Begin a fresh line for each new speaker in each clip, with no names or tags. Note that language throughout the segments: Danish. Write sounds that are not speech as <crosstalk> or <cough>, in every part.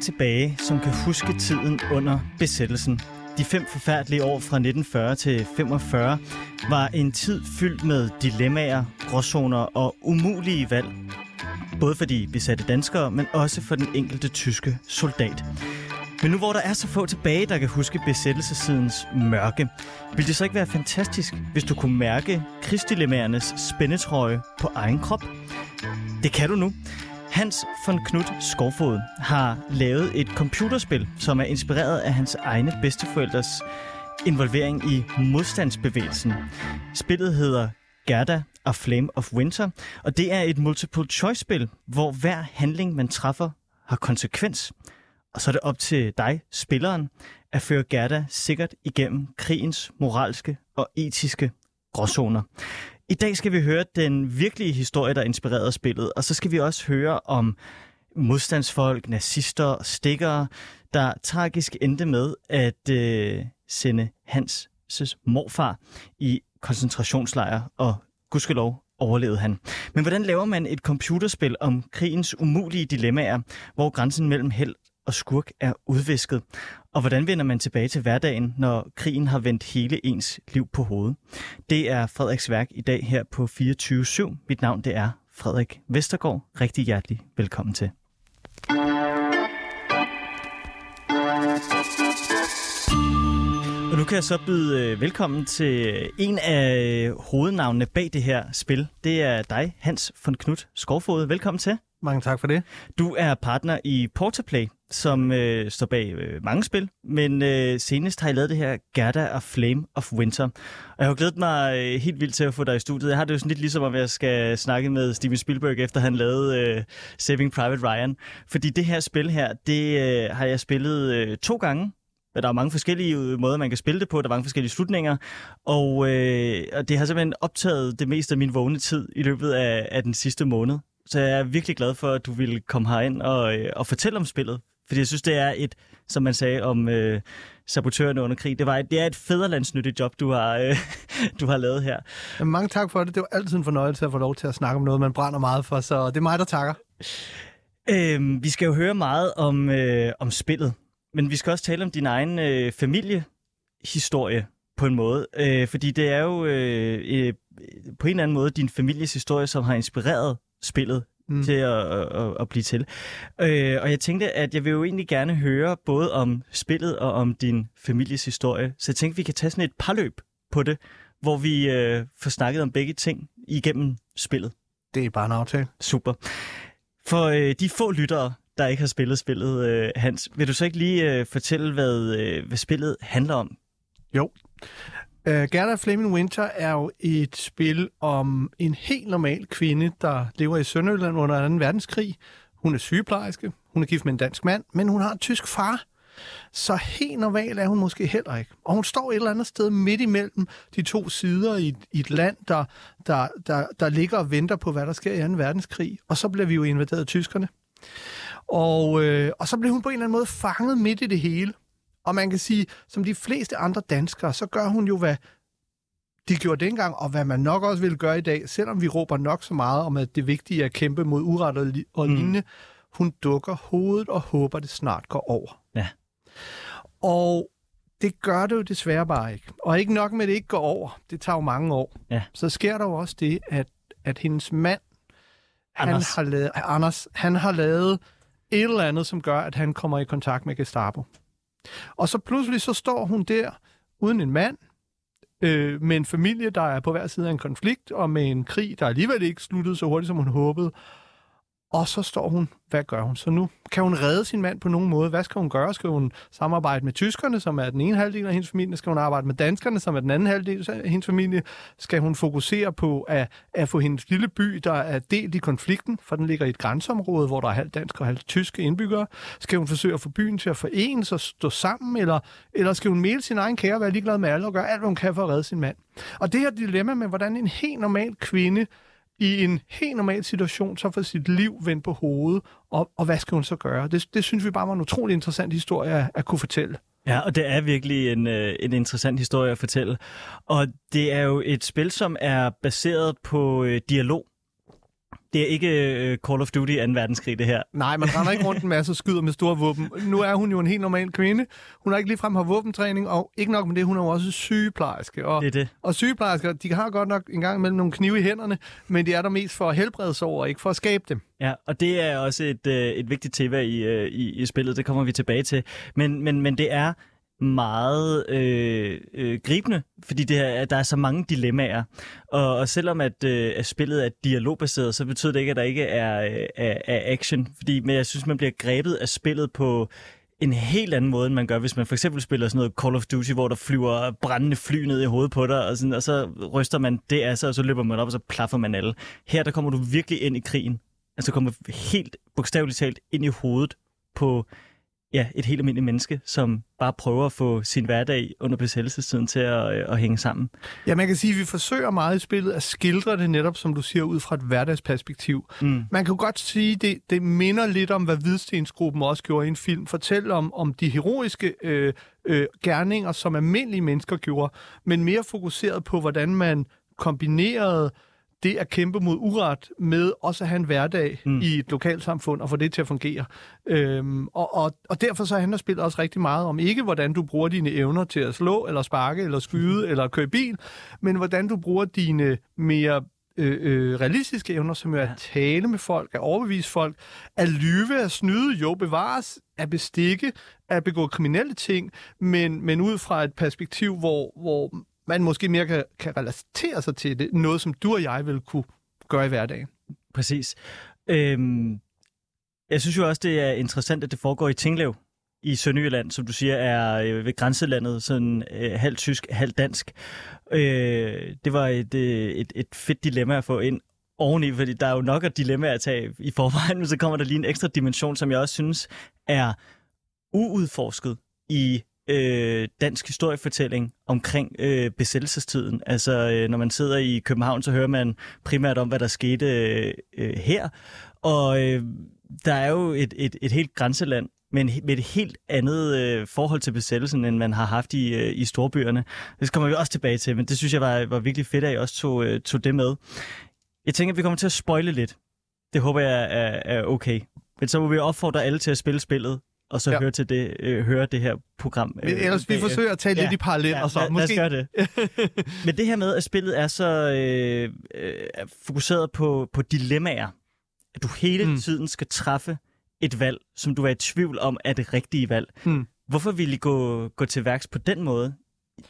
tilbage, som kan huske tiden under besættelsen. De fem forfærdelige år fra 1940 til 45 var en tid fyldt med dilemmaer, gråzoner og umulige valg. Både for de besatte danskere, men også for den enkelte tyske soldat. Men nu hvor der er så få tilbage, der kan huske besættelsesidens mørke, vil det så ikke være fantastisk, hvis du kunne mærke krigsdilemmaernes spændetrøje på egen krop? Det kan du nu. Hans von Knut Skovfod har lavet et computerspil, som er inspireret af hans egne bedsteforældres involvering i modstandsbevægelsen. Spillet hedder Gerda og Flame of Winter, og det er et multiple choice spil, hvor hver handling, man træffer, har konsekvens. Og så er det op til dig, spilleren, at føre Gerda sikkert igennem krigens moralske og etiske gråzoner. I dag skal vi høre den virkelige historie, der inspirerede spillet, og så skal vi også høre om modstandsfolk, nazister og stikkere, der tragisk endte med at øh, sende Hans morfar i koncentrationslejr, og gudskelov overlevede han. Men hvordan laver man et computerspil om krigens umulige dilemmaer, hvor grænsen mellem held og skurk er udvisket? Og hvordan vender man tilbage til hverdagen, når krigen har vendt hele ens liv på hovedet? Det er Frederiks værk i dag her på 24-7. Mit navn det er Frederik Vestergaard. Rigtig hjertelig velkommen til. Og nu kan jeg så byde øh, velkommen til en af øh, hovednavnene bag det her spil. Det er dig, Hans von Knut Skovfod. Velkommen til.
Mange tak for det.
Du er partner i Portaplay, som øh, står bag øh, mange spil, men øh, senest har jeg lavet det her Gerda og Flame of Winter. Og jeg har glædet mig øh, helt vildt til at få dig i studiet. Jeg har det jo sådan lidt ligesom, om jeg skal snakke med Steven Spielberg, efter han lavede øh, Saving Private Ryan. Fordi det her spil her, det øh, har jeg spillet øh, to gange. Der er mange forskellige øh, måder, man kan spille det på. Der er mange forskellige slutninger. Og, øh, og det har simpelthen optaget det meste af min vågne tid i løbet af, af den sidste måned. Så jeg er virkelig glad for, at du ville komme herind og, øh, og fortælle om spillet. Fordi jeg synes, det er et, som man sagde om øh, sabotørerne under krig, det, var et, det er et fæderlandsnyttigt job, du har, øh, <laughs> du har lavet her.
Jamen, mange tak for det. Det var altid en fornøjelse at få lov til at snakke om noget, man brænder meget for, så det er mig, der takker.
Øh, vi skal jo høre meget om, øh, om spillet, men vi skal også tale om din egen øh, familiehistorie på en måde. Øh, fordi det er jo øh, øh, på en eller anden måde din families historie, som har inspireret spillet mm. til at, at, at blive til. Øh, og jeg tænkte, at jeg vil jo egentlig gerne høre både om spillet og om din families historie. Så jeg tænkte, vi kan tage sådan et par løb på det, hvor vi øh, får snakket om begge ting igennem spillet.
Det er bare en aftale.
Super. For øh, de få lyttere, der ikke har spillet spillet, øh, Hans, vil du så ikke lige øh, fortælle, hvad, øh, hvad spillet handler om?
Jo. Uh, Gerda Fleming Winter er jo et spil om en helt normal kvinde, der lever i Sønderjylland under 2. verdenskrig. Hun er sygeplejerske, hun er gift med en dansk mand, men hun har en tysk far. Så helt normal er hun måske heller ikke. Og hun står et eller andet sted midt imellem de to sider i, i et land, der, der, der, der ligger og venter på, hvad der sker i 2. verdenskrig. Og så bliver vi jo invaderet af tyskerne. Og, øh, og så blev hun på en eller anden måde fanget midt i det hele. Og man kan sige, som de fleste andre danskere, så gør hun jo, hvad de gjorde dengang, og hvad man nok også vil gøre i dag, selvom vi råber nok så meget om, at det vigtige er at kæmpe mod uret og, li- og mm. lignende. Hun dukker hovedet og håber, det snart går over.
Ja.
Og det gør det jo desværre bare ikke. Og ikke nok med, at det ikke går over. Det tager jo mange år.
Ja.
Så sker der jo også det, at, at hendes mand,
Anders.
Han har lavet, Anders, han har lavet et eller andet, som gør, at han kommer i kontakt med Gestapo. Og så pludselig så står hun der uden en mand, øh, med en familie, der er på hver side af en konflikt, og med en krig, der alligevel ikke sluttede så hurtigt, som hun håbede. Og så står hun, hvad gør hun så nu? Kan hun redde sin mand på nogen måde? Hvad skal hun gøre? Skal hun samarbejde med tyskerne, som er den ene halvdel af hendes familie? Skal hun arbejde med danskerne, som er den anden halvdel af hendes familie? Skal hun fokusere på at, at få hendes lille by, der er delt i konflikten, for den ligger i et grænseområde, hvor der er halvt dansk og halvt tyske indbyggere? Skal hun forsøge at få byen til at forenes og stå sammen? Eller, eller skal hun male sin egen kære og være ligeglad med alle og gøre alt, hvad hun kan for at redde sin mand? Og det her dilemma med, hvordan en helt normal kvinde i en helt normal situation, så får sit liv vendt på hovedet, og, og hvad skal hun så gøre? Det, det synes vi bare var en utrolig interessant historie at, at kunne fortælle.
Ja, og det er virkelig en, øh, en interessant historie at fortælle. Og det er jo et spil, som er baseret på øh, dialog. Det er ikke øh, Call of Duty 2. verdenskrig, det her.
Nej, man render ikke rundt en masse og skyder med store våben. Nu er hun jo en helt normal kvinde. Hun har ikke ligefrem har våbentræning, og ikke nok med det, hun er jo også sygeplejerske. Og,
Det er det.
og sygeplejersker, de har godt nok en gang imellem nogle knive i hænderne, men de er der mest for at helbrede sig over, ikke for at skabe dem.
Ja, og det er også et, øh, et vigtigt tema i, øh, i, i spillet, det kommer vi tilbage til. Men, men, men det er meget øh, øh, gribende, fordi det her, der er så mange dilemmaer. Og, og selvom at, øh, at spillet er dialogbaseret, så betyder det ikke, at der ikke er, øh, er, er action. Fordi men jeg synes, man bliver grebet af spillet på en helt anden måde, end man gør, hvis man for eksempel spiller sådan noget Call of Duty, hvor der flyver brændende fly ned i hovedet på dig, og, sådan, og så ryster man det af sig, og så løber man op, og så plaffer man alle. Her der kommer du virkelig ind i krigen. Altså kommer helt bogstaveligt talt ind i hovedet på ja, et helt almindeligt menneske, som bare prøver at få sin hverdag under besættelsestiden til at, øh, at hænge sammen.
Ja, man kan sige, at vi forsøger meget i spillet at skildre det netop, som du siger, ud fra et hverdagsperspektiv.
Mm.
Man kan jo godt sige, at det, det minder lidt om, hvad Hvidstensgruppen også gjorde i en film. Fortæl om, om de heroiske øh, øh, gerninger, som almindelige mennesker gjorde, men mere fokuseret på, hvordan man kombinerede det at kæmpe mod uret med også at have en hverdag
Mm.
mm. i et lokalsamfund og få det til at fungere. Øhm, og, og, og derfor så handler spillet også rigtig meget om ikke, hvordan du bruger dine evner til at slå, eller sparke, eller skyde, eller køre bil, men hvordan du bruger dine mere øh, øh, realistiske evner, som jo er at tale med folk, at overbevise folk, at lyve, at snyde, jo bevares, at bestikke, at begå kriminelle ting, men, men ud fra et perspektiv, hvor, hvor man måske mere kan, kan relatere sig til det, noget som du og jeg vil kunne gøre i hverdagen.
Præcis. Øhm, jeg synes jo også, det er interessant, at det foregår i Tinglev i Sønderjylland, som du siger, er øh, ved grænselandet, sådan øh, halvt tysk, halvt dansk. Øh, det var et, øh, et, et fedt dilemma at få ind oveni, fordi der er jo nok et dilemma at tage i forvejen, men så kommer der lige en ekstra dimension, som jeg også synes er uudforsket i øh, dansk historiefortælling omkring øh, besættelsestiden. Altså, øh, når man sidder i København, så hører man primært om, hvad der skete øh, her. Og øh, der er jo et, et, et helt grænseland, men med et helt andet øh, forhold til besættelsen, end man har haft i, øh, i storbyerne. Det kommer vi også tilbage til, men det synes jeg var, var virkelig fedt, at I også tog, øh, tog det med. Jeg tænker, at vi kommer til at spoile lidt. Det håber jeg er, er okay. Men så må vi opfordre alle til at spille spillet, og så ja. Høre, til det, øh, høre det her program.
Øh, Ellers vi forsøger at tage
Ja.
lidt i paralleller,
Ja,
så
lad,
måske...
lad os gøre det. <laughs> Men det her med, at spillet er så øh, øh, er fokuseret på, på dilemmaer, at du hele mm. Tiden skal træffe et valg, som du er i tvivl om er det rigtige valg.
Mm.
Hvorfor ville I gå, gå til værks på den måde,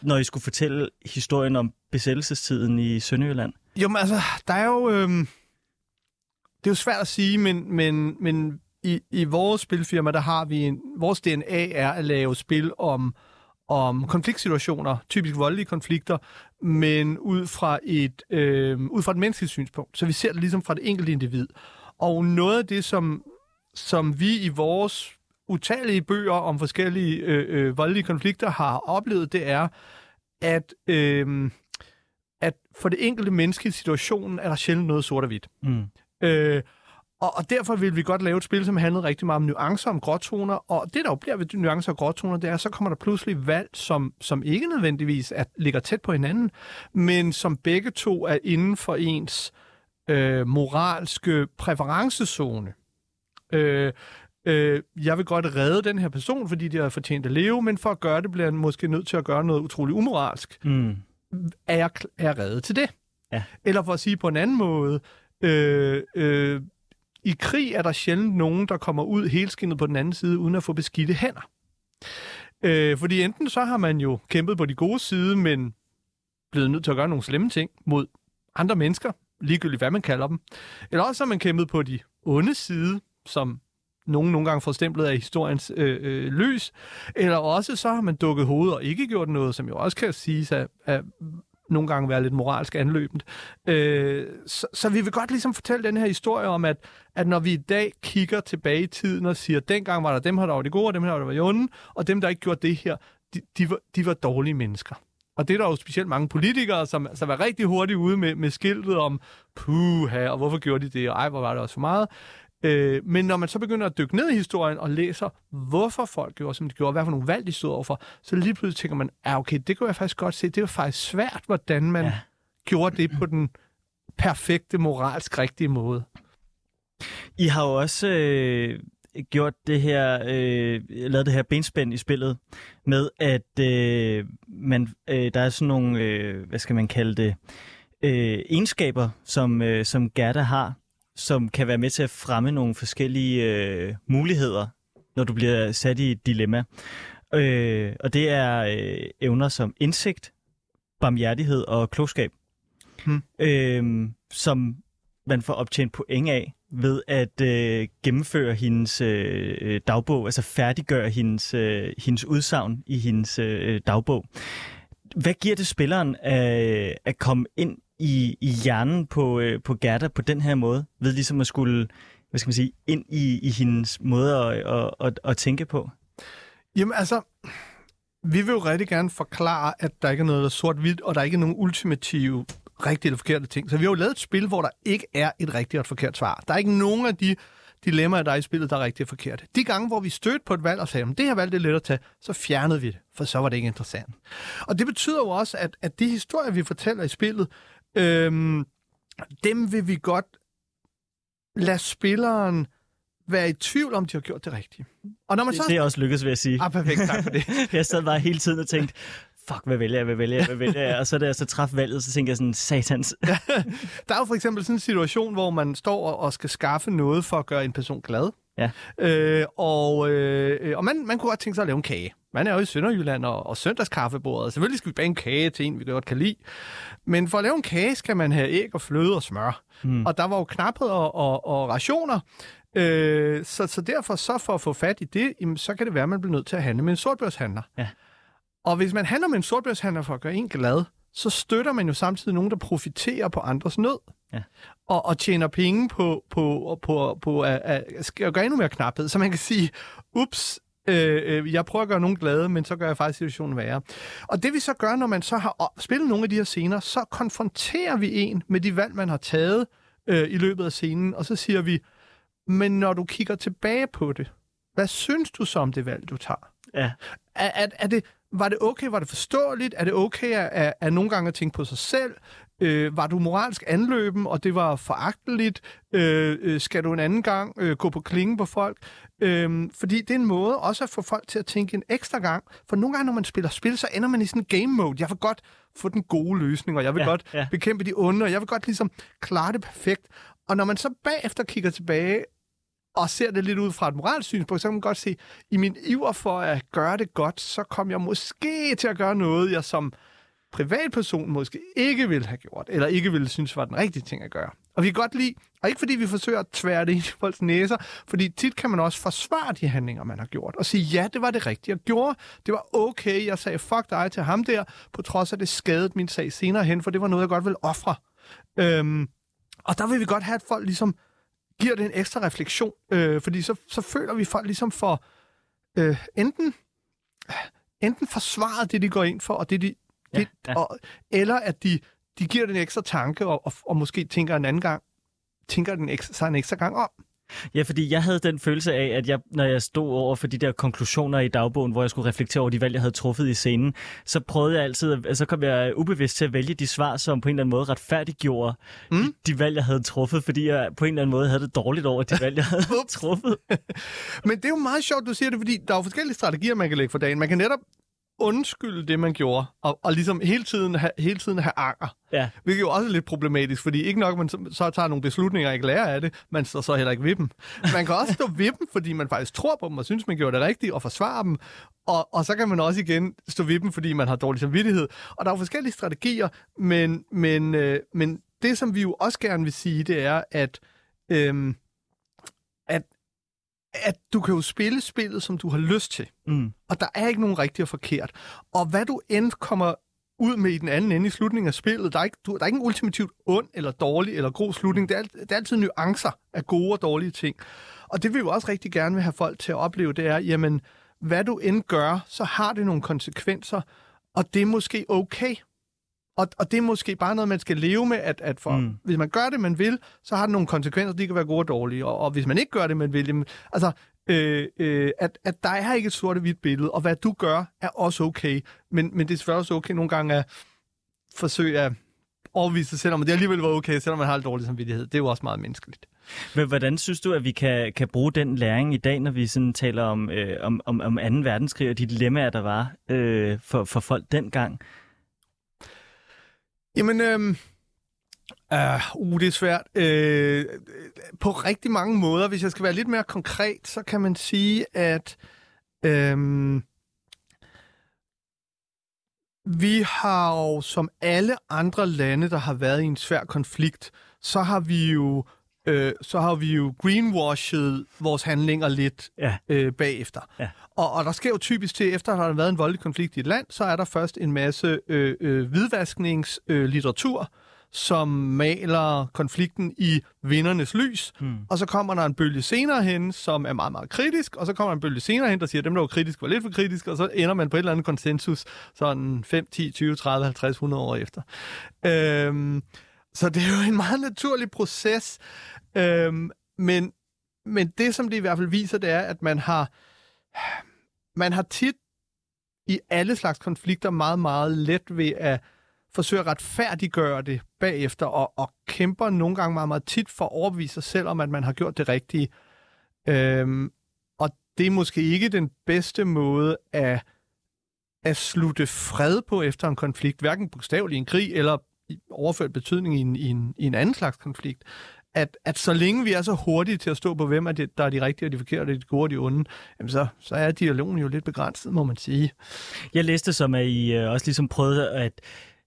når I skulle fortælle historien om besættelsestiden i Sønderjylland?
Jo, men altså, der er jo... Øhm, det er jo svært at sige, men, men, men i, i vores spilfirma, der har vi en... Vores DNA er at lave spil om, om konfliktsituationer, typisk voldelige konflikter, men ud fra et, øh, ud fra et menneskeligt synspunkt. Så vi ser det ligesom fra det enkelte individ. Og noget af det, som, som vi i vores utallige bøger om forskellige øh, øh, voldelige konflikter har oplevet, det er, at, øh, at for det enkelte menneske i situationen er der sjældent noget sort og hvidt.
Mm.
Øh, og, og derfor vil vi godt lave et spil, som handler rigtig meget om nuancer, om gråtoner. Og det, der jo bliver ved nuancer og gråtoner, det er, så kommer der pludselig valg, som, som ikke nødvendigvis er, ligger tæt på hinanden, men som begge to er inden for ens øh, moralske præferencezone. Øh, øh, jeg vil godt redde den her person, fordi de har fortjent at leve, men for at gøre det, bliver han måske nødt til at gøre noget utrolig umoralsk
Mm.
er jeg, er jeg reddet til det?
Ja.
Eller for at sige på en anden måde, øh, øh, i krig er der sjældent nogen, der kommer ud helskindet på den anden side, uden at få beskidte hænder. Øh, fordi enten så har man jo kæmpet på de gode side, men blevet nødt til at gøre nogle slemme ting mod andre mennesker, ligegyldigt hvad man kalder dem. Eller også har man kæmpet på de onde side, som nogen nogle gange får stemplet af historiens øh, øh, lys. Eller også så har man dukket hovedet og ikke gjort noget, som jo også kan siges at, at nogle gange være lidt moralsk anløbent. Øh, så, så vi vil godt ligesom fortælle den her historie om, at, at når vi i dag kigger tilbage i tiden og siger, dengang var der dem her, der var det gode, og dem her, der var de onde, og dem, der ikke gjorde det her, de, de, var, de var dårlige mennesker. Og det er der jo specielt mange politikere, som, som er rigtig hurtigt ude med, med skiltet om, puha, og hvorfor gjorde de det, og ej, hvor var det også for meget. Øh, men når man så begynder at dykke ned i historien og læser, hvorfor folk gjorde, som de gjorde, hvad for nogle valg de stod overfor, så lige pludselig tænker man, ja okay, det kan jeg faktisk godt se, det er faktisk svært, hvordan man
ja.
gjorde det på den perfekte, moralsk rigtige måde.
I har jo også øh, gjort det her, øh, lavet det her benspænd i spillet med, at øh, man, øh, der er sådan nogle, øh, hvad skal man kalde det, øh, egenskaber, som, øh, som Gerda har, som kan være med til at fremme nogle forskellige øh, muligheder, når du bliver sat i et dilemma. Øh, og det er øh, evner som indsigt, barmhjertighed og klogskab, hmm. øh, som man får optjent point af ved at øh, gennemføre hendes øh, dagbog, altså færdiggøre hendes, øh, hendes udsagn i hendes øh, dagbog. Hvad giver det spilleren at, at komme ind i, i hjernen på, øh, på Gerda på den her måde, ved ligesom at skulle, hvad skal man sige, ind i, i hendes måde at, at, at, at tænke på?
Jamen altså, vi vil jo rigtig gerne forklare, at der ikke er noget sort-hvidt, og der er ikke nogen ultimative rigtige eller forkerte ting. Så vi har jo lavet et spil, hvor der ikke er et rigtigt og et forkert svar. Der er ikke nogen af de dilemmaer, der er i spillet, der er rigtigt og forkert. De gange, hvor vi stødte på et valg og sagde, at det her valg det er let at tage, så fjernede vi det, for så var det ikke interessant. Og det betyder jo også, at, at de historier, vi fortæller i spillet, øhm, dem vil vi godt lade spilleren være i tvivl om, de har gjort det rigtige.
Og når man så... Det er også lykkedes, vil jeg sige.
Ah, perfekt, tak for det. <laughs>
jeg sad bare hele tiden og tænkte, fuck, hvad vælger jeg, hvad vælger jeg, hvad vælger jeg? Og så da jeg så træffede valget, så tænkte jeg sådan, satans. <laughs>
der er jo for eksempel sådan en situation, hvor man står og skal skaffe noget for at gøre en person glad.
Ja.
Øh, og øh, og man, man kunne godt tænke sig at lave en kage. Man er jo i Sønderjylland og, og søndagskaffebordet. Selvfølgelig skal vi bage en kage til en, vi godt kan lide. Men for at lave en kage skal man have æg og fløde og smør. Mm. Og der var jo knaphed og, og, og rationer. Øh, så, så derfor, så for at få fat i det, jamen, så kan det være, at man bliver nødt til at handle med en sortbørshandler.
Ja.
Og hvis man handler med en sortbørshandler for at gøre en glad, så støtter man jo samtidig nogen, der profiterer på andres nød.
Ja.
Og, og tjener penge på, på, på, på at, at, at gøre endnu mere knaphed. Så man kan sige, ups, øh, øh, jeg prøver at gøre nogen glade, men så gør jeg faktisk situationen værre. Og det vi så gør, når man så har spillet nogle af de her scener, så konfronterer vi en med de valg, man har taget øh, i løbet af scenen, og så siger vi, men når du kigger tilbage på det, hvad synes du så om det valg, du tager?
Ja.
Er, er, er det, var det okay? Var det forståeligt? Er det okay at, at, at nogle gange at tænke på sig selv? Øh, var du moralsk anløben, og det var foragteligt? Øh, øh, skal du en anden gang øh, gå på klingen på folk? Øh, fordi det er en måde også at få folk til at tænke en ekstra gang. For nogle gange, når man spiller spil, så ender man i sådan en game mode. Jeg vil godt få den gode løsning, og jeg vil ja, godt ja. bekæmpe de onde, og jeg vil godt ligesom klare det perfekt. Og når man så bagefter kigger tilbage og ser det lidt ud fra et moralsk synspunkt, så kan man godt se, at i min iver for at gøre det godt, så kom jeg måske til at gøre noget, jeg som privatperson måske ikke ville have gjort, eller ikke ville synes var den rigtige ting at gøre. Og vi kan godt lide, og ikke fordi vi forsøger at tvære det i folks næser, fordi tit kan man også forsvare de handlinger, man har gjort, og sige, ja, det var det rigtige, jeg gjorde. Det var okay, jeg sagde fuck dig til ham der, på trods af det skadede min sag senere hen, for det var noget, jeg godt ville ofre. Øhm, og der vil vi godt have, at folk ligesom giver det en ekstra refleksion, øh, fordi så, så føler vi folk ligesom for øh, enten, enten forsvaret det, de går ind for, og det, de, ja, det, ja. Og, eller at de, de giver det en ekstra tanke, og, og, og måske tænker en anden gang, tænker den ekstra, sig en ekstra gang om.
Ja, fordi jeg havde den følelse af, at jeg, når jeg stod over for de der konklusioner i dagbogen, hvor jeg skulle reflektere over de valg, jeg havde truffet i scenen, så prøvede jeg altid, så kom jeg ubevidst til at vælge de svar, som på en eller anden måde retfærdiggjorde mm. de, de valg, jeg havde truffet, fordi jeg på en eller anden måde havde det dårligt over de valg, jeg havde <laughs> truffet. <laughs>
Men det er jo meget sjovt, du siger det, fordi der er jo forskellige strategier, man kan lægge for dagen. Man kan netop undskylde det, man gjorde, og, og ligesom hele tiden, ha, hele tiden have anger.
Ja.
Hvilket jo også er lidt problematisk, fordi ikke nok, man så, så tager nogle beslutninger og ikke lærer af det, man står så heller ikke ved dem. Man kan også stå ved dem, fordi man faktisk tror på dem og synes, man gjorde det rigtigt, og forsvare dem. Og, og så kan man også igen stå ved dem, fordi man har dårlig samvittighed. Og der er jo forskellige strategier, men, men, øh, men det, som vi jo også gerne vil sige, det er, at, øh, at at du kan jo spille spillet, som du har lyst til.
Mm.
Og der er ikke nogen rigtig og forkert. Og hvad du end kommer ud med i den anden ende i slutningen af spillet, der er ikke, du, der er ikke en ultimativt ond eller dårlig eller god slutning. Det er, det er altid nuancer af gode og dårlige ting. Og det vil vi jo også rigtig gerne vil have folk til at opleve, det er, jamen, hvad du end gør, så har det nogle konsekvenser, og det er måske okay. Og, og det er måske bare noget, man skal leve med, at, at for, mm. hvis man gør det, man vil, så har det nogle konsekvenser, de kan være gode og dårlige. Og, og hvis man ikke gør det, man vil, jamen, altså, øh, øh, at, at der er ikke et sort-hvidt billede, og hvad du gør, er også okay. Men, men det er selvfølgelig også okay nogle gange at forsøge at overvise sig selv om, det alligevel var okay, selvom man har en dårlig samvittighed. Det er jo også meget menneskeligt.
Men hvordan synes du, at vi kan, kan bruge den læring i dag, når vi sådan taler om, øh, om, om, om 2. verdenskrig og de dilemmaer, der var øh, for, for folk dengang?
Jamen, øh, uh, uh, det er svært. Uh, på rigtig mange måder, hvis jeg skal være lidt mere konkret, så kan man sige, at uh, vi har jo, som alle andre lande, der har været i en svær konflikt, så har vi jo øh, så har vi jo greenwashed vores handlinger lidt ja. øh, bagefter. Ja. Og, og der sker jo typisk til, efter at der har været en voldelig konflikt i et land, så er der først en masse øh, øh, hvidvaskningslitteratur, øh, som maler konflikten i vindernes lys. Hmm. Og så kommer der en bølge senere hen, som er meget, meget kritisk, og så kommer der en bølge senere hen, der siger, at dem, der var kritisk, var lidt for kritisk, og så ender man på et eller andet konsensus, sådan 5, 10, 20, 30, 50, 100 år efter. Øhm, så det er jo en meget naturlig proces. Øhm, men, men det, som det i hvert fald viser, det er, at man har, man har tit i alle slags konflikter meget, meget let ved at forsøge at retfærdiggøre det bagefter, og, og kæmper nogle gange meget, meget tit for at overbevise sig selv om, at man har gjort det rigtige. Øhm, og det er måske ikke den bedste måde at, at slutte fred på efter en konflikt, hverken bogstaveligt en krig, eller overført betydning i en, i en, i en anden slags konflikt at, at så længe vi er så hurtige til at stå på, hvem er det, der er de rigtige og de forkerte, de gode og de onde, jamen så, så er dialogen jo lidt begrænset, må man sige.
Jeg læste som, at I øh, også ligesom prøvede at,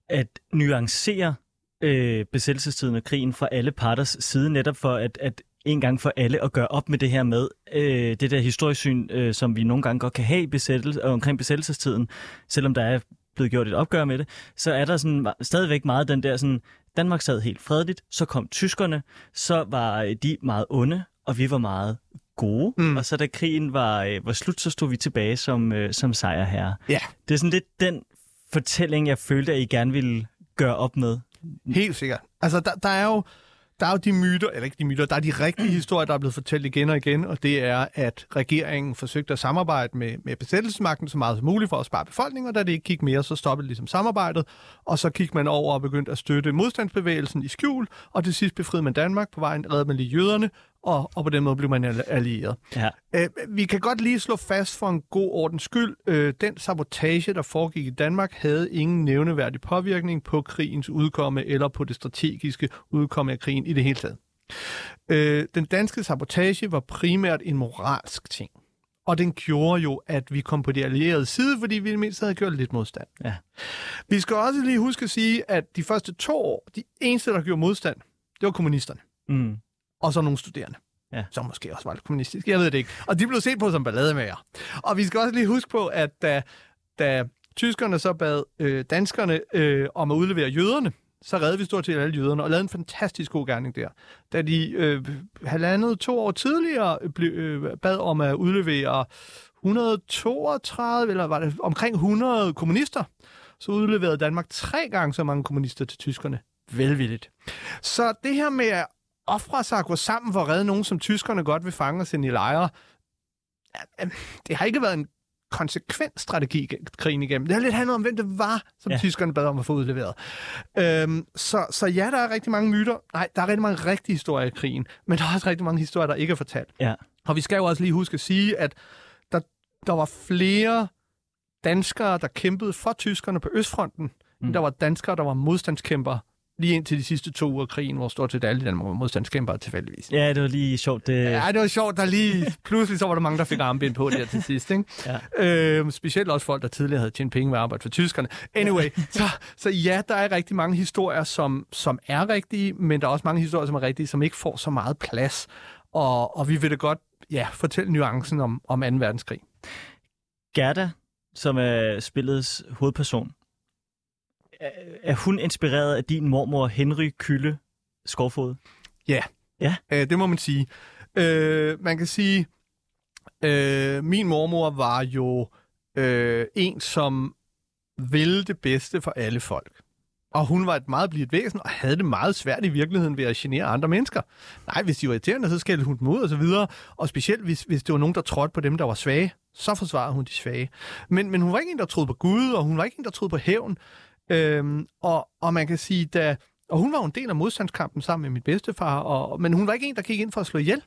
at nuancere øh, besættelsestiden og krigen fra alle parters side, netop for at, at en gang for alle at gøre op med det her med øh, det der historiesyn, øh, som vi nogle gange godt kan have i besættelse, omkring besættelsestiden, selvom der er blevet gjort et opgør med det, så er der sådan stadigvæk meget den der sådan, Danmark sad helt fredeligt, så kom tyskerne, så var øh, de meget onde, og vi var meget gode. Mm. Og så da krigen var, øh, var slut, så stod vi tilbage som, øh, som sejrherre.
Ja.
Det er sådan lidt den fortælling, jeg følte, at I gerne ville gøre op med.
Helt sikkert. Altså, der, der er jo der er jo de myter, eller ikke de myter, der er de rigtige historier, der er blevet fortalt igen og igen, og det er, at regeringen forsøgte at samarbejde med, med besættelsesmagten så meget som muligt for at spare befolkningen, og da det ikke gik mere, så stoppede ligesom samarbejdet, og så gik man over og begyndte at støtte modstandsbevægelsen i skjul, og til sidst befriede man Danmark, på vejen redde man lige jøderne, og, og på den måde blev man allieret. Ja. Æ, vi kan godt lige slå fast for en god ordens skyld, øh, den sabotage, der foregik i Danmark, havde ingen nævneværdig påvirkning på krigens udkomme eller på det strategiske udkomme af krigen i det hele taget. Øh, den danske sabotage var primært en moralsk ting. Og den gjorde jo, at vi kom på de allierede side, fordi vi i det mindste havde gjort lidt modstand. Ja. Vi skal også lige huske at sige, at de første to år, de eneste, der gjorde modstand, det var kommunisterne. Mm og så nogle studerende. Ja. Som måske også var lidt kommunistiske, jeg ved det ikke. Og de blev set på som ballademager. Og vi skal også lige huske på, at da, da tyskerne så bad øh, danskerne øh, om at udlevere jøderne, så redde vi stort set alle jøderne, og lavede en fantastisk god gerning der. Da de øh, halvandet to år tidligere blev, øh, bad om at udlevere 132, eller var det omkring 100 kommunister, så udleverede Danmark tre gange så mange kommunister til tyskerne. Velvilligt. Så det her med ofre sig at gå sammen for at redde nogen, som tyskerne godt vil fange og sende i lejre. Det har ikke været en konsekvent strategi krigen igennem. Det har lidt handlet om, hvem det var, som ja. tyskerne bad om at få udleveret. Øhm, så, så ja, der er rigtig mange myter. Nej, der er rigtig mange rigtige historier i krigen, men der er også rigtig mange historier, der ikke er fortalt. Ja. Og vi skal jo også lige huske at sige, at der, der var flere danskere, der kæmpede for tyskerne på Østfronten, mm. end der var danskere, der var modstandskæmper lige ind til de sidste to uger af krigen, hvor stort set alle den modstandskæmper tilfældigvis.
Ja, det var lige sjovt. Det...
Ja, det var sjovt. Der lige, pludselig så var der mange, der fik armbind på der til sidst. Ikke? Ja. Øhm, specielt også folk, der tidligere havde tjent penge ved at arbejde for tyskerne. Anyway, så, så ja, der er rigtig mange historier, som, som er rigtige, men der er også mange historier, som er rigtige, som ikke får så meget plads. Og, og vi vil da godt ja, fortælle nuancen om, om 2. verdenskrig.
Gerda, som er spillets hovedperson, er hun inspireret af din mormor Henry Kylle Skovfod?
Ja, ja. Øh, det må man sige. Øh, man kan sige, øh, min mormor var jo øh, en, som ville det bedste for alle folk. Og hun var et meget blivet væsen, og havde det meget svært i virkeligheden ved at genere andre mennesker. Nej, hvis de var irriterende, så skældte hun dem ud og så videre. Og specielt hvis, hvis det var nogen, der trådte på dem, der var svage, så forsvarede hun de svage. Men, men hun var ikke en, der troede på Gud, og hun var ikke en, der troede på hævn. Øhm, og, og man kan sige, da, Og hun var jo en del af modstandskampen sammen med mit bedstefar, og, men hun var ikke en, der gik ind for at slå ihjel.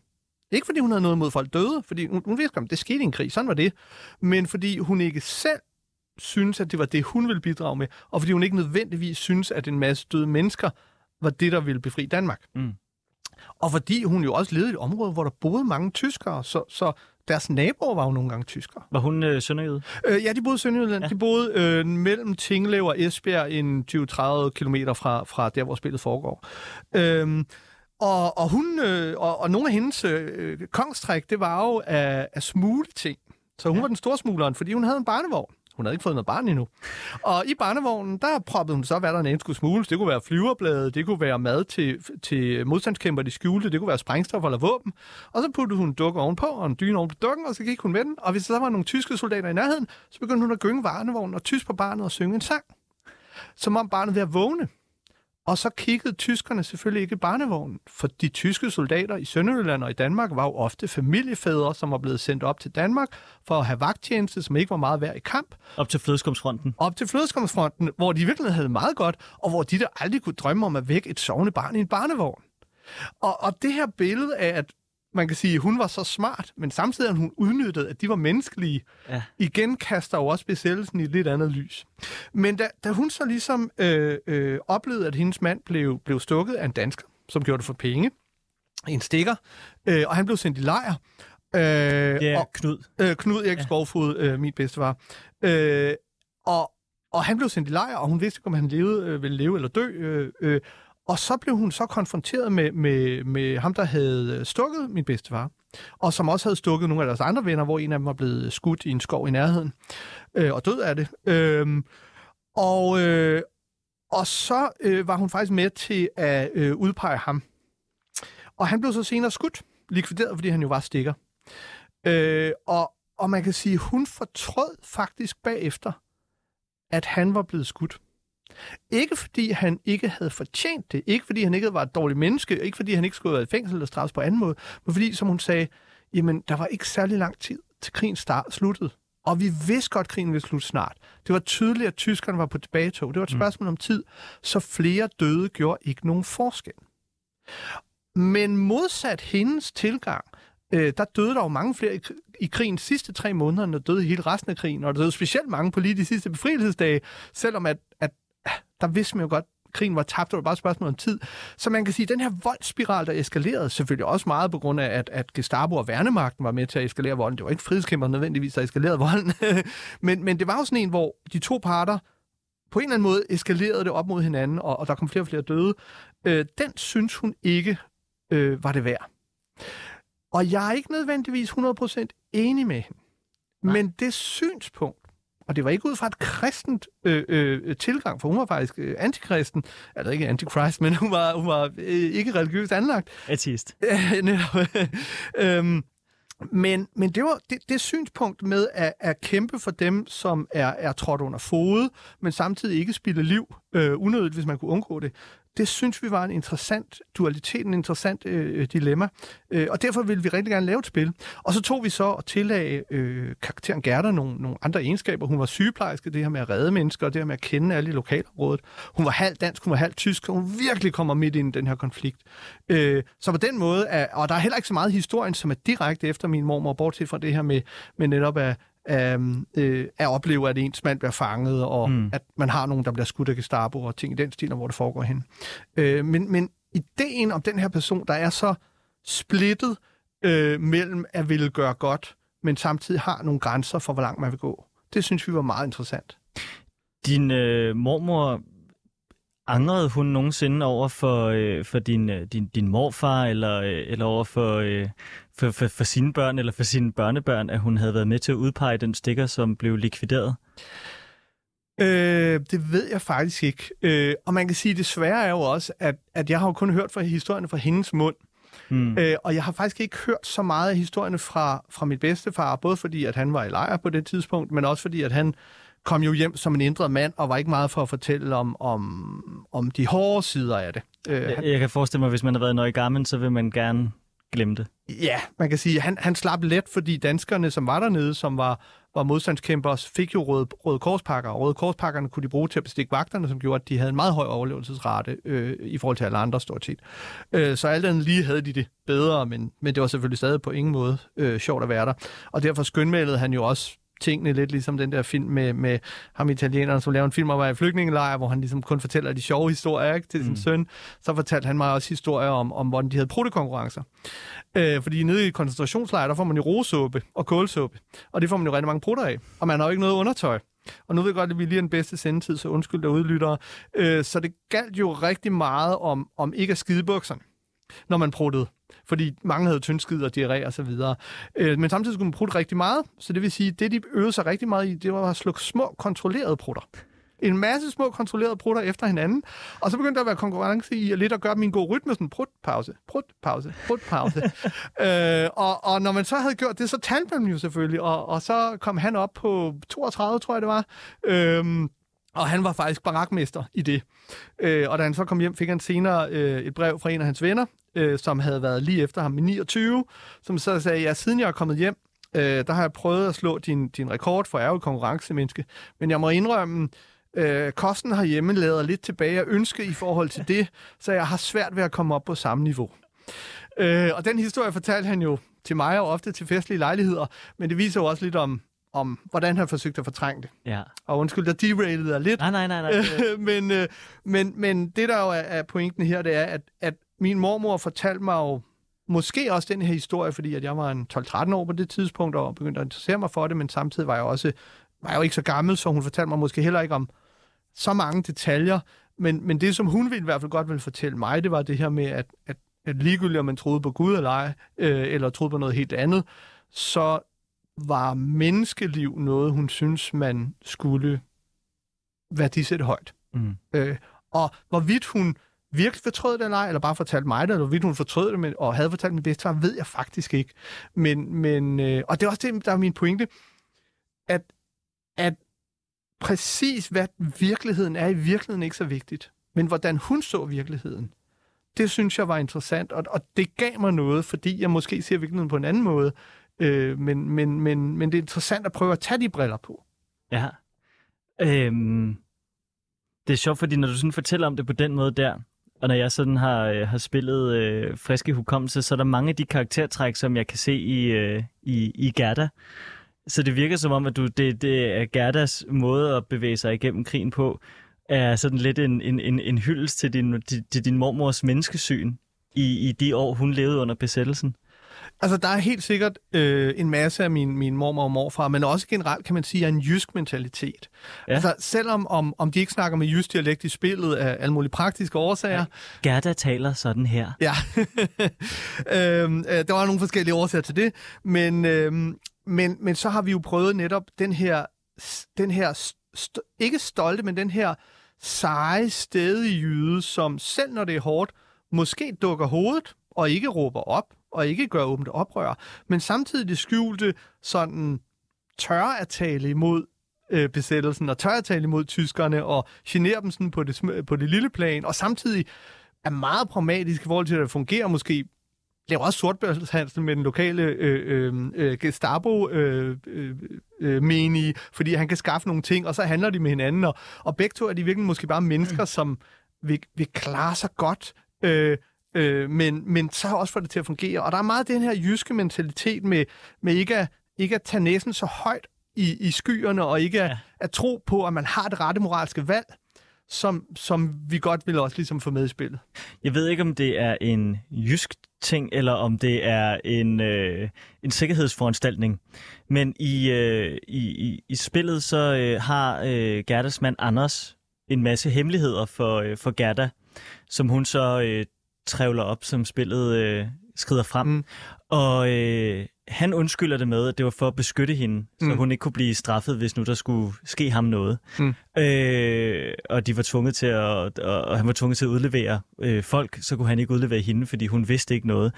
Ikke fordi hun havde noget mod folk døde, fordi hun, hun vidste, at det skete i en krig, sådan var det. Men fordi hun ikke selv synes, at det var det, hun ville bidrage med, og fordi hun ikke nødvendigvis synes, at en masse døde mennesker var det, der ville befri Danmark.
Mm.
Og fordi hun jo også levede i et område, hvor der boede mange tyskere, så, så deres naboer var jo nogle gange tyskere.
Var hun øh, sønderjyde?
Øh, ja, de boede i Sønderjylland. Ja. De boede øh, mellem Tinglev og Esbjerg, en 20-30 km fra, fra der, hvor spillet foregår. Øhm, og, og, hun, øh, og, og nogle af hendes øh, kongstræk, det var jo at, at smule ting. Så hun ja. var den store smugleren, fordi hun havde en barnevogn. Hun havde ikke fået noget barn endnu. Og i barnevognen, der proppede hun så, hvad der en skulle smule. Det kunne være flyverblade, det kunne være mad til, til modstandskæmper, de skjulte, det kunne være sprængstof eller våben. Og så puttede hun en dukke ovenpå, og en dyne oven på dukken, og så gik hun med den. Og hvis der var nogle tyske soldater i nærheden, så begyndte hun at gynge barnevognen og tysk på barnet og synge en sang. Som om barnet ved at vågne. Og så kiggede tyskerne selvfølgelig ikke i barnevognen, for de tyske soldater i Sønderjylland og i Danmark var jo ofte familiefædre, som var blevet sendt op til Danmark for at have vagttjeneste, som ikke var meget værd i kamp,
Op til flødeskumsfronten.
op til flødeskomsfronten, hvor de virkelig havde meget godt, og hvor de der aldrig kunne drømme om at vække et sovende barn i en barnevogn. Og, og det her billede af, at man kan sige, at hun var så smart, men samtidig at hun udnyttede, at de var menneskelige,
Ja.
igen kaster jo også besættelsen i et lidt andet lys. Men da, da hun så ligesom øh, øh, oplevede, at hendes mand blev, blev stukket af en dansker, som gjorde det for penge, en stikker, øh, og han blev sendt i lejr, øh,
Ja,
og,
Knud.
øh, Knud Erik
Ja.
Skovfod, øh, min bedstefar. Øh, og, og han blev sendt i lejr, og hun vidste ikke, om han levede, øh, ville leve eller dø. Øh, øh, og så blev hun så konfronteret med, med, med ham, der havde stukket min bedstefar, og som også havde stukket nogle af deres andre venner, hvor en af dem var blevet skudt i en skov i nærheden, øh, og død af det. Øh, og, øh, og så øh, var hun faktisk med til at øh, udpege ham. Og han blev så senere skudt, likvideret, fordi han jo var stikker. Øh, og, og man kan sige, hun fortrød faktisk bagefter, at han var blevet skudt. Ikke fordi han ikke havde fortjent det, ikke fordi han ikke var et dårligt menneske, ikke fordi han ikke skulle have været i fængsel eller straffes på anden måde, men fordi, som hun sagde, jamen, der var ikke særlig lang tid til krigen start, sluttede. Og vi vidste godt, at krigen ville slutte snart. Det var tydeligt, at tyskerne var på tilbagetog. Det var et spørgsmål om tid, så flere døde gjorde ikke nogen forskel. Men modsat hendes tilgang, øh, der døde der jo mange flere i, i krigens sidste tre måneder, end der døde i hele resten af krigen. Og der døde specielt mange på lige de sidste befrielsesdage, selvom at, at der vidste man jo godt, krigen var tabt, det var bare et spørgsmål om tid. Så man kan sige, at den her voldsspiral, der eskalerede, selvfølgelig også meget på grund af, at, at Gestapo og Værnemagten var med til at eskalere volden. Det var ikke frihedskæmper nødvendigvis, der eskalerede volden. <laughs> men, men det var jo sådan en, hvor de to parter på en eller anden måde eskalerede det op mod hinanden, og, og der kom flere og flere døde. Øh, den synes hun ikke øh, var det værd. Og jeg er ikke nødvendigvis 100% enig med hende.
Nej.
Men det synspunkt, og det var ikke ud fra et kristent øh, øh, tilgang, for hun var faktisk øh, antikristen, altså ikke antikrist, men hun var, hun var øh, ikke religiøst anlagt.
Ateist. <laughs>
Øhm, men, men det var det, det synspunkt med at, at kæmpe for dem, som er, er trådt under fod, men samtidig ikke spille liv øh, unødigt, hvis man kunne undgå det. Det synes vi var en interessant dualitet, en interessant øh, øh, dilemma. Øh, og derfor ville vi rigtig gerne lave et spil. Og så tog vi så og tillagde øh, karakteren Gerda nogle, nogle andre egenskaber. Hun var sygeplejerske, det her med at redde mennesker, det her med at kende alle i lokalområdet. Hun var halv dansk, hun var halv tysk, og hun virkelig kommer midt ind i den her konflikt. Øh, så på den måde, er, og der er heller ikke så meget i historien, som er direkte efter min mormor, bortset fra det her med, med netop at, um, øh, at opleve, at ens mand bliver fanget, og mm. at man har nogen, der bliver skudt af Gestapo, og ting i den stil, og hvor det foregår hen. Øh, men, men ideen om den her person, der er så splittet øh, mellem at ville gøre godt, men samtidig har nogle grænser for, hvor langt man vil gå, det synes vi var meget interessant.
Din øh, mormor, angrede hun nogensinde over for, øh, for din, øh, din, din morfar, eller, øh, eller over for, øh, for, for, for sine børn, eller for sine børnebørn, at hun havde været med til at udpege den stikker, som blev likvideret?
Øh, det ved jeg faktisk ikke. Øh, og man kan sige, at det svære er jo også, at, at jeg har jo kun hørt fra historierne fra hendes mund.
Mm.
Øh, og jeg har faktisk ikke hørt så meget af historierne fra, fra mit bedstefar, både fordi, at han var i lejr på det tidspunkt, men også fordi, at han kom jo hjem som en ændret mand, og var ikke meget for at fortælle om, om, om de hårde sider af det. Øh,
Jeg, jeg kan forestille mig, hvis man har været i Nøje så vil man gerne glemte.
Ja, man kan sige, han, han slap let, fordi danskerne, som var dernede, som var, var modstandskæmper, fik jo røde, røde korspakker, og røde korspakkerne kunne de bruge til at bestikke vagterne, som gjorde, at de havde en meget høj overlevelsesrate øh, i forhold til alle andre stort set. Øh, så alt andet lige havde de det bedre, men, men det var selvfølgelig stadig på ingen måde øh, sjovt at være der. Og derfor skønmældede han jo også tingene lidt ligesom den der film med, med ham italieneren, som laver en film om at være i flygtningelejr, hvor han ligesom kun fortæller de sjove historier ikke, til sin mm. søn. Så fortalte han mig også historier om, om hvordan de havde protekonkurrencer. Øh, fordi nede i koncentrationslejre, der får man jo rosuppe og kålsuppe, og det får man jo rigtig mange prutter af, og man har jo ikke noget undertøj. Og nu ved jeg godt, at vi lige er den bedste sendetid, så undskyld der udlyttere. Øh, så det galt jo rigtig meget om, om ikke at skide bukserne, når man pruttede fordi mange havde tyndskid og diarré og så videre. Øh, men samtidig skulle man prutte rigtig meget, så det vil sige, det de øvede sig rigtig meget i, det var at slukke små kontrollerede prutter en masse små kontrollerede prutter efter hinanden, og så begyndte der at være konkurrence i at lidt at gøre min gode rytme, sådan prut, pause, prut, pause, prut, pause. <laughs> øh, og, og når man så havde gjort det, så talte man jo selvfølgelig, og, og så kom han op på 32, tror jeg det var, øhm, og han var faktisk barakmester i det. Øh, og da han så kom hjem, fik han senere øh, et brev fra en af hans venner, øh, som havde været lige efter ham i 29, som så sagde, ja, siden jeg er kommet hjem, øh, der har jeg prøvet at slå din, din rekord, for jeg konkurrencemenneske. Men jeg må indrømme, øh, kosten herhjemme lader lidt tilbage at ønske i forhold til det, så jeg har svært ved at komme op på samme niveau. Øh, og den historie fortalte han jo til mig og ofte til festlige lejligheder, men det viser jo også lidt om, om hvordan han forsøgte at fortrænge det.
Ja.
Og undskyld, der derailede jeg lidt.
Nej, nej, nej. nej. <laughs>
men, øh, men, men det, der jo er, er pointen her, det er, at, at min mormor fortalte mig jo måske også den her historie, fordi at jeg var en 12-13 år på det tidspunkt, og begyndte at interessere mig for det, men samtidig var jeg også var jeg jo ikke så gammel, så hun fortalte mig måske heller ikke om så mange detaljer, men, men det, som hun ville i hvert fald godt ville fortælle mig, det var det her med, at, at, at ligegyldigt om man troede på Gud eller ej, øh, eller troede på noget helt andet, så var menneskeliv noget, hun synes, man skulle værdisætte højt. Mm. Øh, og hvorvidt hun virkelig fortrød det eller ej, eller bare fortalte mig det, eller hvorvidt hun fortrød det, men, og havde fortalt min bedstefar, ved jeg faktisk ikke. Men, men, øh, og det er også det, der er min pointe, at, at præcis hvad virkeligheden er i virkeligheden ikke så vigtigt, men hvordan hun så virkeligheden, det synes jeg var interessant, og, og det gav mig noget, fordi jeg måske ser virkeligheden på en anden måde, øh, men, men, men, men det er interessant at prøve at tage de briller på.
Ja. Øhm, det er sjovt, fordi når du sådan fortæller om det på den måde der, og når jeg sådan har, øh, har spillet øh, friske hukommelse, så er der mange af de karaktertræk, som jeg kan se i, øh, i, i Gerda. Så det virker som om, at du, det, det er Gerdas måde at bevæge sig igennem krigen på, er sådan lidt en, en, en, en hyldest til din, til, til din mormors menneskesyn i, i de år, hun levede under besættelsen.
Altså, der er helt sikkert øh, en masse af min, min mormor og morfar, men også generelt, kan man sige, er en jysk mentalitet. Ja. Altså, selvom om, om de ikke snakker med jysk dialekt i spillet af alle mulige praktiske årsager. Ja.
Gerda taler sådan her.
Ja. <laughs> øhm, øh, der var nogle forskellige årsager til det, men, øh, men, men så har vi jo prøvet netop den her, den her st- ikke stolte, men den her seje, stedige jyde, som selv når det er hårdt, måske dukker hovedet og ikke råber op, og ikke gøre åbent oprør, men samtidig skjulte sådan tør at tale imod øh, besættelsen, og tør at tale imod tyskerne, og genere dem sådan på det, på det lille plan, og samtidig er meget pragmatisk i forhold til, at det fungerer. Måske laver også sortbørshandel med den lokale øh, øh, øh Gestapo øh, øh, øh, menige, fordi han kan skaffe nogle ting, og så handler de med hinanden, og, og begge to er de virkelig måske bare mennesker, som vil, vil klare sig godt, øh, øh, men, men så også få det til at fungere. Og der er meget den her jyske mentalitet med, med ikke, at, ikke at tage næsen så højt i, i skyerne, og ikke at, ja. at tro på, at man har det rette moralske valg, som, som vi godt vil også ligesom få med i spillet.
Jeg ved ikke, om det er en jysk ting, eller om det er en, øh, en sikkerhedsforanstaltning. Men i, øh, i, i, i spillet så øh, har øh, Gerdas mand Anders en masse hemmeligheder for, øh, for Gerda, som hun så øh, trævler op, som spillet øh, skrider frem. Mm. Og øh, han undskylder det med, at det var for at beskytte hende, mm. så hun ikke kunne blive straffet, hvis nu der skulle ske ham noget. Mm. Øh, og de var tvunget til at, og han var tvunget til at udlevere øh, folk, så kunne han ikke udlevere hende, fordi hun vidste ikke noget.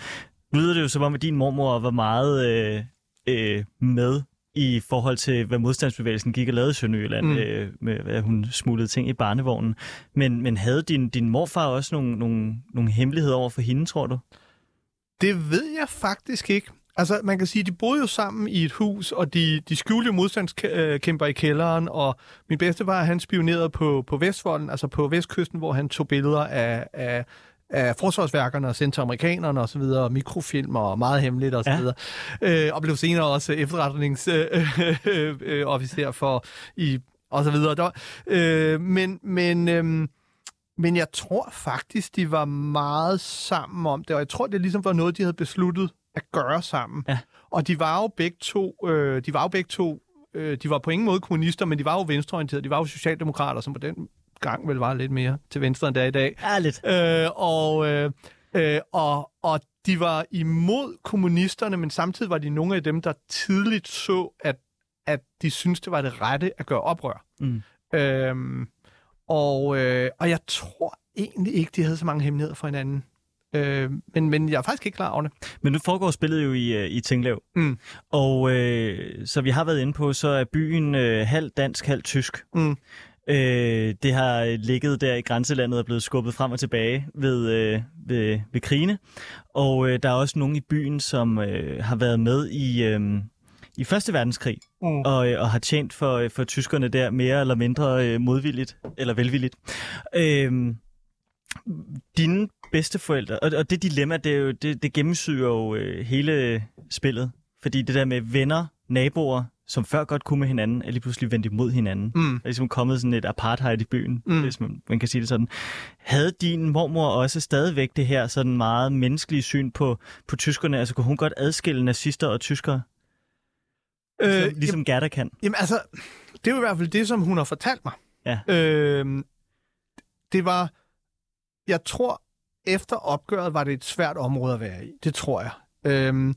Lyder det jo som om, at din mormor var meget øh, øh, med i forhold til, hvad modstandsbevægelsen gik og lavede i Sønderjylland, mm. øh, med at hun smuglede ting i barnevognen. Men, men havde din, din morfar også nogle, nogle, nogle hemmeligheder over for hende, tror du?
Det ved jeg faktisk ikke. Altså, man kan sige, de boede jo sammen i et hus, og de, de skjulte modstandskæmper i kælderen, og min bedstefar, han spionerede på, på Vestvolden, altså på Vestkysten, hvor han tog billeder af, af, af forsvarsværkerne og sendte til amerikanerne og så videre, mikrofilm og meget hemmeligt og så videre. Ja. Øh, og blev senere også efterretningsofficer øh, øh, for i og så videre. Der, øh, men, men, øh, men jeg tror faktisk, de var meget sammen om det, og jeg tror, det ligesom var noget, de havde besluttet at gøre sammen. Ja. Og de var jo begge to, øh, de var jo begge to, øh, de var på ingen måde kommunister, men de var jo venstreorienterede, de var jo socialdemokrater, som på den gang vel var lidt mere til venstre, end det er i dag.
Ja, lidt.
Øh, og, øh, øh, og, og de var imod kommunisterne, men samtidig var de nogle af dem, der tidligt så, at, at de syntes, det var det rette at gøre oprør. Mm. Øhm, og, øh, og jeg tror egentlig ikke, de havde så mange hemmeligheder for hinanden. Øh, men, men jeg er faktisk ikke klar over det.
Men nu foregår spillet jo i, øh, i Tinglev. Mm. Og øh, så vi har været inde på, så er byen øh, halv dansk, halv tysk. Mm. Øh, det har ligget der i grænselandet og blevet skubbet frem og tilbage ved, øh, ved, ved krigene. Og øh, der er også nogen i byen, som øh, har været med i, øh, i Første Verdenskrig mm. og, øh, og har tjent for, for tyskerne der mere eller mindre øh, modvilligt eller velvilligt. Øh, dine bedsteforældre, og, og det dilemma, det, er jo, det, det gennemsyrer jo øh, hele spillet. Fordi det der med venner, naboer, som før godt kunne med hinanden, er lige pludselig vendt imod hinanden. Mm. Der er ligesom kommet sådan et apartheid i byen, mm. hvis man, man kan sige det sådan. Havde din mormor også stadigvæk det her sådan meget menneskelige syn på, på tyskerne? Altså kunne hun godt adskille nazister og tyskere? Øh, ligesom, ligesom Gerda kan?
Jamen altså, det er jo i hvert fald det, som hun har fortalt mig. Ja. Øh, det var, jeg tror, efter opgøret var det et svært område at være i. Det tror jeg. Øh,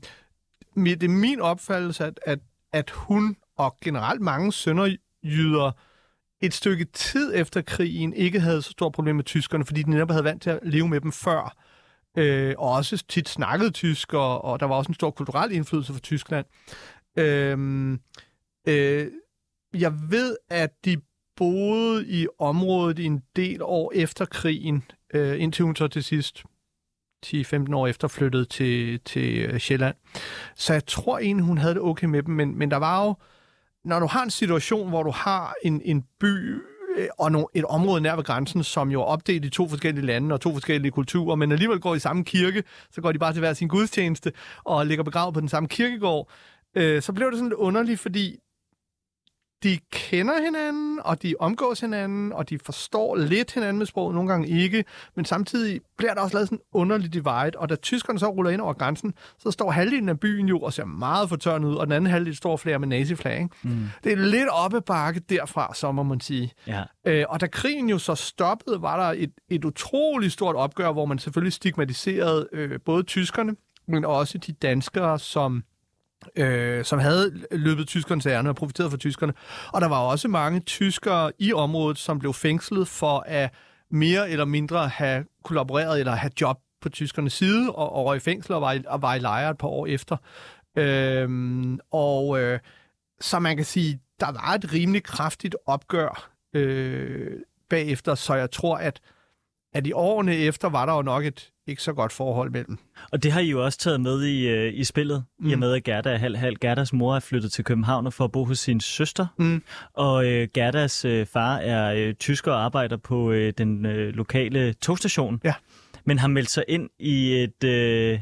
det er min opfattelse, at, at at hun og generelt mange sønderjyder et stykke tid efter krigen ikke havde så stort problem med tyskerne, fordi de netop havde vant til at leve med dem før. Øh, og også tit snakkede tysk, og, og der var også en stor kulturel indflydelse fra Tyskland. Øh, øh, jeg ved, at de boede i området i en del år efter krigen, øh, indtil hun så til sidst 10-15 år efter flyttede til, til øh, Sjælland. Så jeg tror egentlig, hun havde det okay med dem, men, men der var jo, når du har en situation, hvor du har en, en by øh, og no, et område nær ved grænsen, som jo er opdelt i to forskellige lande og to forskellige kulturer, men alligevel går i samme kirke, så går de bare til hver sin gudstjeneste og ligger begravet på den samme kirkegård, øh, så blev det sådan lidt underligt, fordi de kender hinanden, og de omgås hinanden, og de forstår lidt hinanden med sproget, nogle gange ikke, men samtidig bliver der også lavet sådan en underlig divide, og da tyskerne så ruller ind over grænsen, så står halvdelen af byen jo og ser meget fortørnet ud, og den anden halvdel står flere med naziflag. Mm. Det er lidt oppe bakke derfra, så må man sige. Ja. Øh, og da krigen jo så stoppede, var der et, et utroligt stort opgør, hvor man selvfølgelig stigmatiserede øh, både tyskerne, men også de danskere, som øh, som havde løbet tyskernes ærne og profiteret fra tyskerne. Og der var også mange tyskere i området, som blev fængslet for at mere eller mindre have kollaboreret eller have job på tyskernes side og, og i fængsel og var, i, og var i lejre et par år efter. Øhm, og øh, så man kan sige, der var et rimelig kraftigt opgør øh, bagefter, så jeg tror, at, at i årene efter var der jo nok et, ikke så godt forhold mellem.
Og det har I jo også taget med i, øh, i spillet, mm. i og mm. med at Gerda er halv halv. Gerdas mor er flyttet til København for at bo hos sin søster, mm. og øh, Gerdas øh, far er øh, tysker og arbejder på øh, den øh, lokale togstation, ja. men har meldt sig ind i et øh,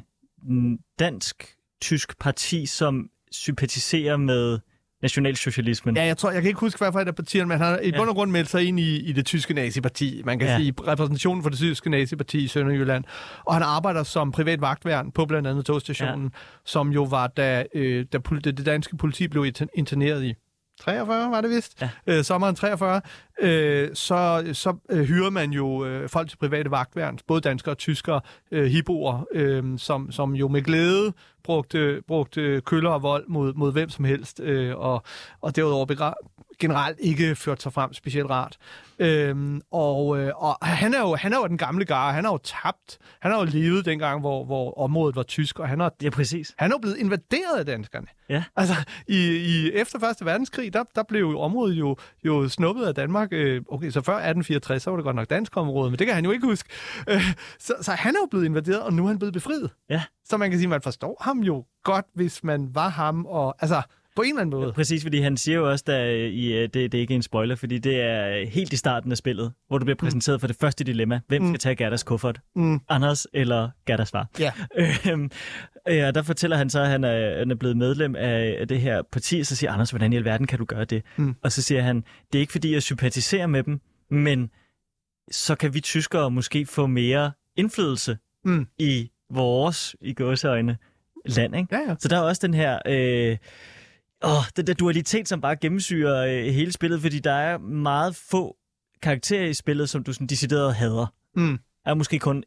dansk-tysk parti, som sympatiserer med nationalsocialismen.
Ja, jeg tror, jeg kan ikke huske, hvad for et af partierne, men han har i ja. bund og grund meldt sig ind i, i det tyske naziparti. Man kan ja. sige repræsentationen for det tyske naziparti i Sønderjylland. Og han arbejder som privat vagtværn på blandt andet togstationen, ja. som jo var, da, øh, da det, det danske politi blev interneret i 43 var det vist, ja. øh, sommeren 43, øh, så, så øh, hyrer man jo øh, folk til private vagtværn, både danskere og tyskere, øh, hiboer, øh, som, som jo med glæde brugte, brugte køller og vold mod, mod hvem som helst, øh, og, og derudover begra- generelt ikke ført sig frem specielt rart. Øhm, og, øh, og han, er jo, han er jo den gamle gar. Han har jo tabt. Han har jo levet dengang, hvor, hvor området var tysk, og han har,
Ja, præcis.
han er jo blevet invaderet af danskerne.
Ja.
Altså, i, i, efter Første Verdenskrig, der, der blev jo området jo, jo snuppet af Danmark. Øh, okay, så før 1864, så var det godt nok dansk område, men det kan han jo ikke huske. Øh, så, så han er jo blevet invaderet, og nu er han blevet befriet.
Ja.
Så man kan sige, man forstår ham jo godt, hvis man var ham, og altså, på en eller anden måde.
Præcis, fordi han siger jo også, at i, øh, det, det er ikke en spoiler, fordi det er helt i starten af spillet, hvor du bliver præsenteret for det første dilemma. Hvem skal tage Gerdas kuffert?
Mm.
Anders eller Gerdas far?
Ja. <laughs>
Øhm, ja, der fortæller han så, at han er, han er blevet medlem af, det her parti, så siger Anders, hvordan i alverden kan du gøre det?
Mm.
Og så siger han, det er ikke fordi, jeg sympatiserer med dem, men så kan vi tyskere måske få mere indflydelse
Mm.
i vores, i gåseøjne, land, ikke?
Ja, ja.
Så der er også den her... Øh, åh, den der dualitet, som bare gennemsyrer øh, hele spillet, fordi der er meget få karakterer i spillet, som du sådan decideret hader.
Mm.
Er måske kun...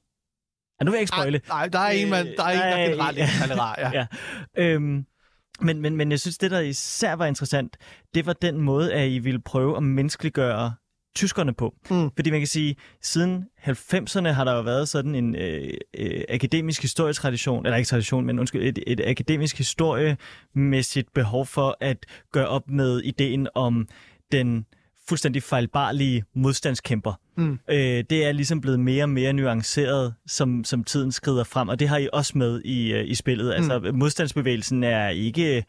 Ja, nu vil jeg ikke spoile.
Ej, nej, der er en, man, der er en, der
Øh,
generelt ikke er rar. Ja. <laughs>
Ja. Øhm, men, men, men jeg synes, det der især var interessant, det var den måde, at I ville prøve at menneskeliggøre tyskerne på.
Mm.
Fordi man kan sige, siden 90'erne har der jo været sådan en øh, øh, akademisk historietradition, eller ikke tradition, men undskyld, et, et akademisk historiemæssigt behov for at gøre op med ideen om den fuldstændig fejlbarlige modstandskæmper.
Mm.
Øh, det er ligesom blevet mere og mere nuanceret, som, som tiden skrider frem, og det har I også med i, øh, i spillet. Altså, modstandsbevægelsen er ikke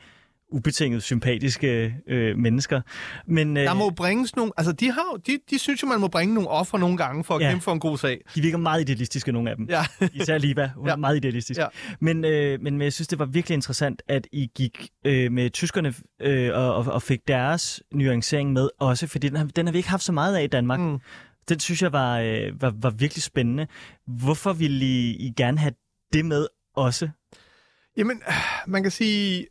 ubetinget sympatiske øh, mennesker, men øh,
Der må bringes nogle... Altså, de, har, de, de synes jo, man må bringe nogle offer nogle gange for at
Ja.
kæmpe for en god sag.
de virker meget idealistiske, nogle af dem.
Ja. <laughs>
Især Liva, hun ja. Er meget idealistisk.
Ja.
Men, øh, men, jeg synes, det var virkelig interessant, at I gik øh, med tyskerne øh, og, og, fik deres nuancering med også, fordi den har, den har vi ikke haft så meget af i Danmark. Mm. Den synes jeg var, øh, var, var virkelig spændende. Hvorfor ville I, I gerne have det med også?
Jamen, man kan sige...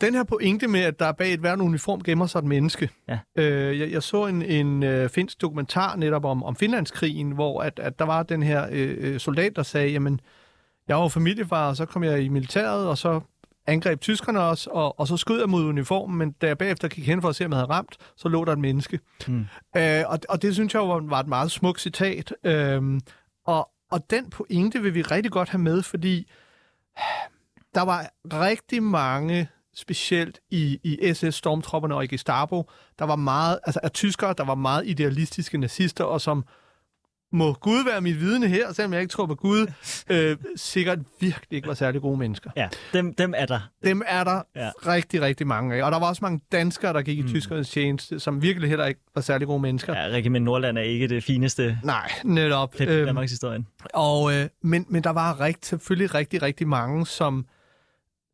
Den her pointe med, at der bag et hvert uniform gemmer sig et menneske.
Ja.
Øh, jeg, jeg så en, en øh, finsk dokumentar netop om, om Finlandskrigen, hvor at, at der var den her øh, øh, soldat, der sagde, jamen, jeg var familiefar, og så kom jeg i militæret, og så angreb tyskerne også, og, og så skød jeg mod uniformen, men da jeg bagefter gik hen for at se, om jeg havde ramt, så lå der et menneske.
Hmm.
Øh, og, og det synes jeg var, var et meget smukt citat. Øh, og, og den pointe vil vi rigtig godt have med, fordi der var rigtig mange, specielt i, i SS-stormtropperne og i Gestapo, der var meget, altså af tyskere, der var meget idealistiske nazister, og som må Gud være mit vidne her, selvom jeg ikke tror på Gud, <laughs> øh, sikkert virkelig ikke var særlig gode mennesker.
Ja, dem, dem er der.
Dem er der
Ja.
rigtig, rigtig mange af. Og der var også mange danskere, der gik i mm. tyskernes tjeneste, som virkelig heller ikke var særlig gode mennesker. Ja.
Regiment Nordland er ikke det fineste
Nej, netop.
plet i
Øhm,
Danmarks historie.
og, øh, men, men der var rigt, selvfølgelig rigtig, rigtig mange, som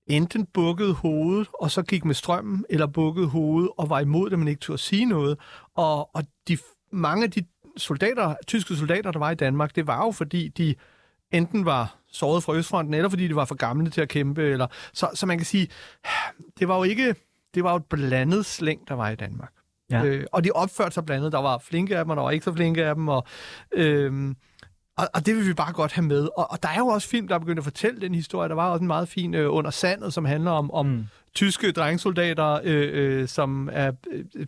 enten bukkede hovedet, og så gik med strømmen, eller bukkede hovedet, og var imod det, men ikke turde sige noget. Og, og de, mange af de soldater, tyske soldater, der var i Danmark, det var jo fordi, de enten var såret fra Østfronten, eller fordi de var for gamle til at kæmpe. Eller, så, så man kan sige, det var jo ikke, det var jo et blandet slæng, der var i Danmark.
Ja.
Øh, og de opførte sig blandet. Der var flinke af dem, og der var ikke så flinke af dem. Og, øhm, og, og det vil vi bare godt have med. Og, og der er jo også film, der er begyndt at fortælle den historie. Der var også en meget fin øh, Under Sandet, som handler om, om
Mm.
tyske drengsoldater, øh, øh, som er øh, øh,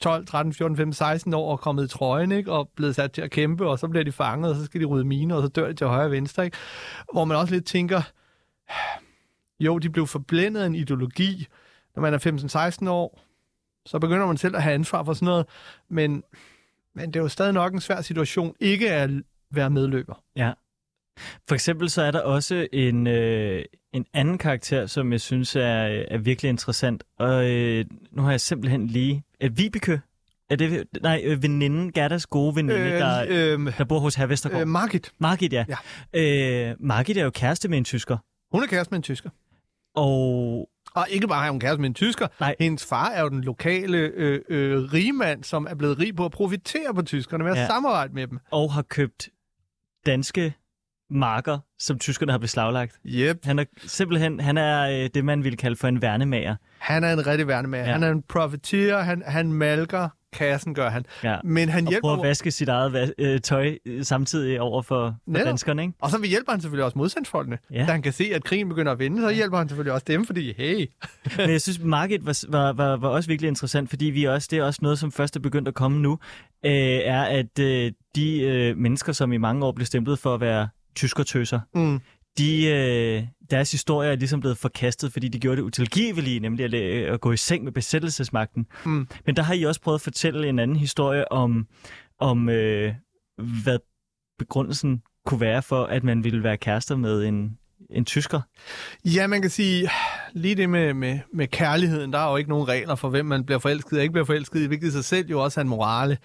12, 13, 14, 15, 16 år og kommet i trøjen, ikke? og blevet sat til at kæmpe, og så bliver de fanget, og så skal de rydde miner, og så dør de til højre og venstre. Ikke? Hvor man også lidt tænker, <sighs> jo, de blev forblændet af en ideologi. Når man er 15-16 år, så begynder man selv at have ansvar for sådan noget, men, men det er jo stadig nok en svær situation ikke at være medløber.
Ja. For eksempel så er der også en, øh, en anden karakter, som jeg synes er, er virkelig interessant. Og øh, nu har jeg simpelthen lige... Er Vibeke? Er det, nej, øh, veninden, Gerdas gode veninde, øh, der,
øh,
der bor hos herr Vestergaard.
øh, Margit,
Margit, ja. ja. Øh, Margit er jo kæreste med en tysker.
hun er kæreste med en tysker.
Og
Og ikke bare er hun kæreste med en tysker.
Nej.
Hendes far er jo den lokale øh, øh, rigmand, som er blevet rig på at profitere på tyskerne ved
ja.
samarbejde med dem.
og har købt danske marker, som tyskerne har beslaglagt.
Yep.
Han er simpelthen han er øh, det, man ville kalde for en værnemager.
Han er en rigtig værnemager.
Ja.
Han er en profiteer, han, han malker kassen, gør han.
Ja.
Men han
Og
hjælper...
prøver at vaske sit eget øh, tøj øh, samtidig over for, for danskerne, ikke?
Og så hjælper han selvfølgelig også modstandsfolkene.
Ja.
Da han kan se, at krigen begynder at vende, så hjælper han selvfølgelig også dem, fordi hey, <laughs>
Men jeg synes, markedet var, var, var, var også virkelig interessant, fordi vi også, det er også noget, som først er begyndt at komme nu, øh, er, at øh, de øh, mennesker, som i mange år blev stemplet for at være tyskertøser,
mm,
de, øh, deres historie er ligesom blevet forkastet, fordi de gjorde det utilgivelige, nemlig at, øh, at gå i seng med besættelsesmagten.
Mm.
Men der har I også prøvet at fortælle en anden historie om, om øh, hvad begrundelsen kunne være for, at man ville være kærester med en, en tysker.
Ja, man kan sige, lige det med, med, med kærligheden, der er jo ikke nogen regler for, hvem man bliver forelsket og ikke bliver forelsket i, hvilket i sig selv jo også er en morale.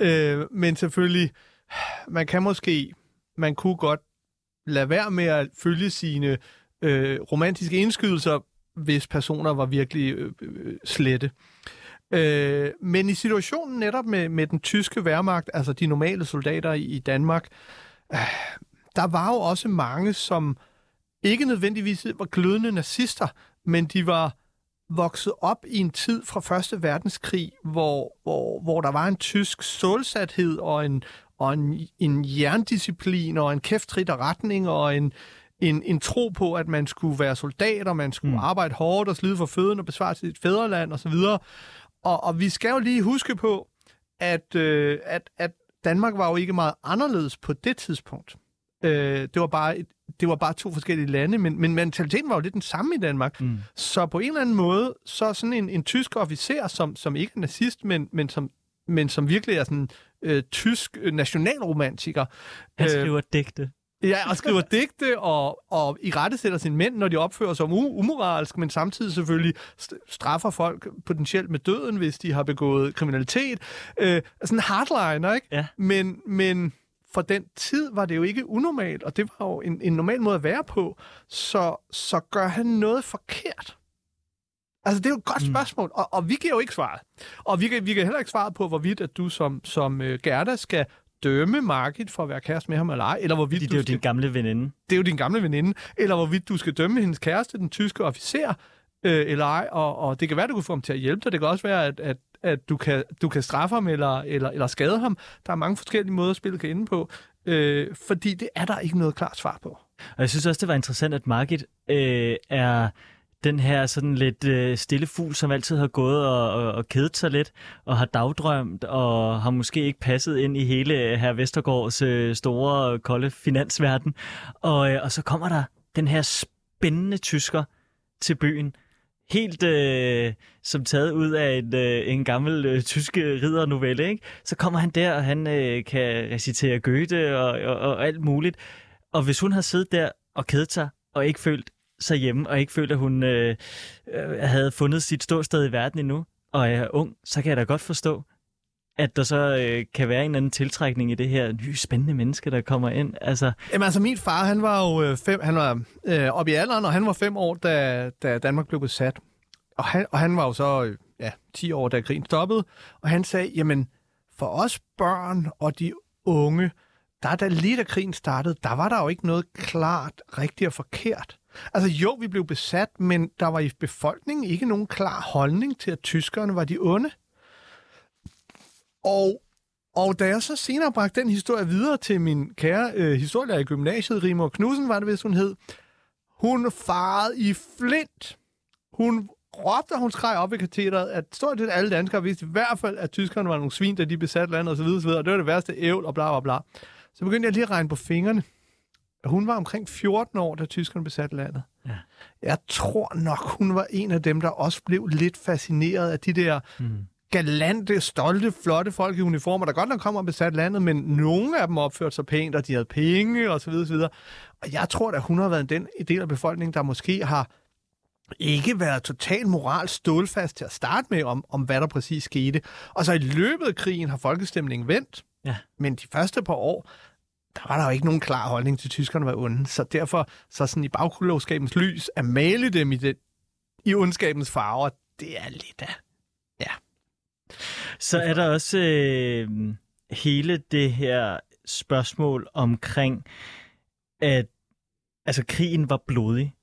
Øh, men selvfølgelig, man kan måske, man kunne godt lade være med at følge sine øh, romantiske indskydelser, hvis personer var virkelig øh, øh, slette. Øh, men i situationen netop med, med den tyske værmagt, altså de normale soldater i, i Danmark, øh, der var jo også mange, som ikke nødvendigvis var glødende nazister, men de var vokset op i en tid fra Første Verdenskrig, hvor, hvor, hvor der var en tysk stålsathed og en, og en, en jerndisciplin og en kæftrit og retning og en, en, en tro på, at man skulle være soldat, og man skulle
Mm.
arbejde hårdt og slide for føden og besvare sit fædreland osv. Og, og vi skal jo lige huske på, at, øh, at, at Danmark var jo ikke meget anderledes på det tidspunkt. Øh, det, var bare et, det var bare to forskellige lande, men, men mentaliteten var jo lidt den samme i Danmark.
Mm.
Så på en eller anden måde, så sådan en, en tysk officer, som, som ikke er nazist, men, men, som, men som virkelig er sådan øh, tysk øh, nationalromantiker,
Han
Øh,
skriver digte.
Ja, og skriver digte og, og i rette sætter sine mænd, når de opfører sig umoralsk, men samtidig selvfølgelig st- straffer folk potentielt med døden, hvis de har begået kriminalitet. Øh, sådan en hardliner, ikke?
Ja.
Men, men for den tid var det jo ikke unormalt, og det var jo en, en normal måde at være på. Så, så gør han noget forkert. Altså, det er jo et godt
Mm.
spørgsmål, og, og vi giver jo ikke svaret. Og vi kan, vi kan heller ikke svare på, hvorvidt at du som, som uh, Gerda skal dømme Margit for at være kæreste med ham eller ej, eller hvorvidt
Fordi
du
det er jo
skal
din gamle veninde.
det er jo din gamle veninde, eller hvorvidt du skal dømme hendes kæreste, den tyske officer, øh, eller ej, og, og det kan være, at du kan få ham til at hjælpe dig, det kan også være, at, at, at du, kan, du kan straffe ham eller, eller, eller skade ham. Der er mange forskellige måder, spillet kan ende på, øh, fordi det er der ikke noget klart svar på.
Og jeg synes også, det var interessant, at Margit øh, er den her sådan lidt øh, stille fugl, som altid har gået og, og, og kedet sig lidt, og har dagdrømt, og har måske ikke passet ind i hele øh, her Vestergaards øh, store, kolde finansverden. Og, øh, og så kommer der den her spændende tysker til byen, helt øh, som taget ud af en, øh, en gammel øh, tysk riddernovelle, ikke? Så kommer han der, og han øh, kan recitere Goethe og, og, og alt muligt. Og hvis hun har siddet der og kedet sig, og ikke følt sig hjemme, og ikke følte, at hun øh, øh, havde fundet sit ståsted i verden endnu, og er ung, så kan jeg da godt forstå, at der så øh, kan være en eller anden tiltrækning i det her nye, spændende menneske, der kommer ind. Altså,
Jamen altså, min far, han var jo øh, fem, han var øh, oppe i alderen, og han var fem år, da, da Danmark blev besat. Og han, og han var jo så øh, ja, 10 år, da krigen stoppede. Og han sagde, jamen, for os børn og de unge, der da lige da krigen startede, der var der jo ikke noget klart, rigtigt og forkert. Altså jo, vi blev besat, men der var i befolkningen ikke nogen klar holdning til, at tyskerne var de onde. Og, og da jeg så senere bragte den historie videre til min kære øh, historielærer i gymnasiet, Rimor Knudsen var det, hvis hun hed, hun farede i flint. Hun råbte, og hun skreg op i katedret, at stort set alle danskere vidste i hvert fald, at tyskerne var nogle svin, da de besatte landet osv. osv. Og det var det værste ævl og bla bla bla. Så begyndte jeg lige at regne på fingrene. Hun var omkring 14 år, da tyskerne besatte landet.
Ja.
Jeg tror nok, hun var en af dem, der også blev lidt fascineret af de der
hmm.
galante, stolte, flotte folk i uniformer, der godt nok kommer og besat landet, men nogle af dem opførte sig pænt, og de havde penge, og så videre, så videre. Og jeg tror, at hun har været den del af befolkningen, der måske har ikke været totalt moral stålfast til at starte med, om, om hvad der præcis skete. Og så i løbet af krigen har folkestemningen vendt,
Ja.
men de første par år, der var der jo ikke nogen klar holdning til, at tyskerne var onde. Så derfor, så sådan i bagklogskabens lys, at male dem i, det, i ondskabens farver, det er lidt af
Så er der også øh, hele det her spørgsmål omkring, at altså, krigen var blodig,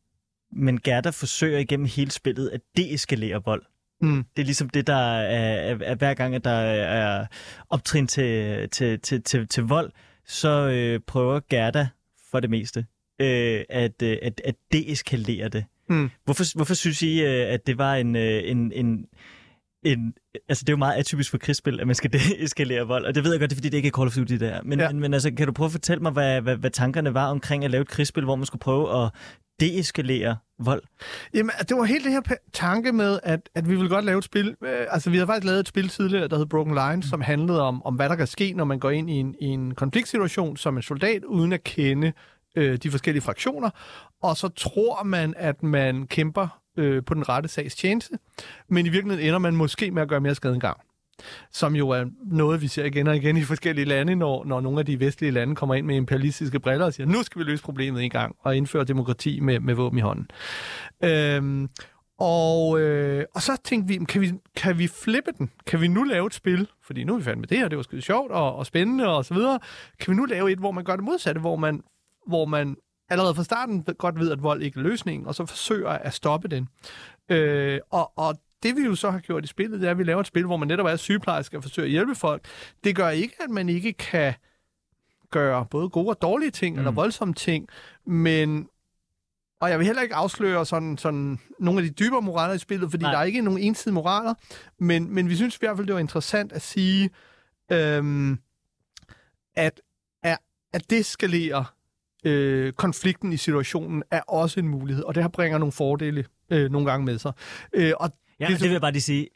men Gerda forsøger igennem hele spillet at deeskalere vold. Mm. Det er ligesom det, der er, er, er hver gang, at der er optrin til, til, til, til, til vold, så øh, prøver Gerda for det meste øh, at, øh, at, at deeskalere det. Mm. Hvorfor, hvorfor synes I, øh, at det var en, øh, en, en, en... Altså, det er jo meget atypisk for krigsspil, at man skal <laughs> deeskalere vold, og det ved jeg godt, det er fordi, det ikke er Call of Duty der. Men, ja. men, men altså, kan du prøve at fortælle mig, hvad, hvad, hvad tankerne var omkring at lave et krigsspil, hvor man skulle prøve at deeskalere vold?
Jamen, det var helt det her tanke med, at, at vi ville godt lave et spil. Øh, altså, vi havde faktisk lavet et spil tidligere, der hed Broken Lines, mm. som handlede om, om, hvad der kan ske, når man går ind i en, i en konfliktsituation som en soldat, uden at kende øh, de forskellige fraktioner. Og så tror man, at man kæmper øh, på den rette sags tjeneste, men i virkeligheden ender man måske med at gøre mere skade end gang som jo er noget, vi ser igen og igen i forskellige lande, når, når nogle af de vestlige lande kommer ind med imperialistiske briller og siger, nu skal vi løse problemet en gang og indføre demokrati med, med våben i hånden. Øhm, og, øh, og så tænkte vi, kan vi, kan vi flippe den? Kan vi nu lave et spil? Fordi nu er vi fandme med det her, det var skide sjovt og, og spændende og så videre. Kan vi nu lave et, hvor man gør det modsatte, hvor man, hvor man allerede fra starten godt ved, at vold ikke er løsningen, og så forsøger at stoppe den. Øh, og, og det vi jo så har gjort i spillet, det er, at vi laver et spil, hvor man netop er sygeplejerske og forsøger at hjælpe folk. Det gør ikke, at man ikke kan gøre både gode og dårlige ting, mm. eller voldsomme ting, men og jeg vil heller ikke afsløre sådan, sådan nogle af de dybere moraler i spillet, fordi Nej. der er ikke nogen ensidige moraler, men, men vi synes i hvert fald, det var interessant at sige, øhm, at, at, at deskalere øh, konflikten i situationen er også en mulighed, og det har bringer nogle fordele øh, nogle gange med sig. Øh, og
Ja, det, det vil jeg bare lige sige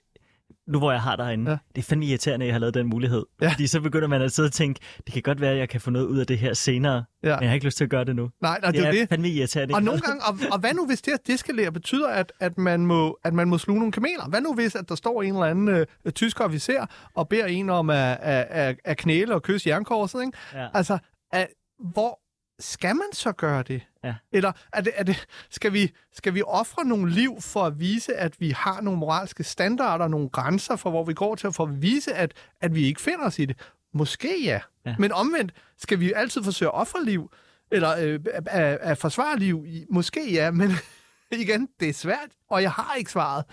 nu hvor jeg har derinde, ja. det er fandme irriterende, at jeg har lavet den mulighed. Ja. Fordi så begynder man at sidde og tænke, det kan godt være, at jeg kan få noget ud af det her senere, ja. men jeg har ikke lyst til at gøre det nu.
Nej, nej det, det
er
det.
fandme irriterende.
Og nogle gange, og, og hvad nu hvis det at deskalere betyder, at, at, man må, at man må sluge nogle kameler? Hvad nu hvis, at der står en eller anden øh, tysk officer og beder en om at, at, at, at knæle og kysse jernkorset? Ikke? Ja. Altså, at, hvor, skal man så gøre det? Ja. Eller er det, er det, skal, vi, skal vi ofre nogle liv for at vise, at vi har nogle moralske standarder, nogle grænser for, hvor vi går til, for at vise, at, at vi ikke finder os i det? Måske ja. ja. Men omvendt, skal vi altid forsøge at ofre liv, eller øh, at, at forsvare liv? Måske ja, men <laughs> igen, det er svært, og jeg har ikke svaret.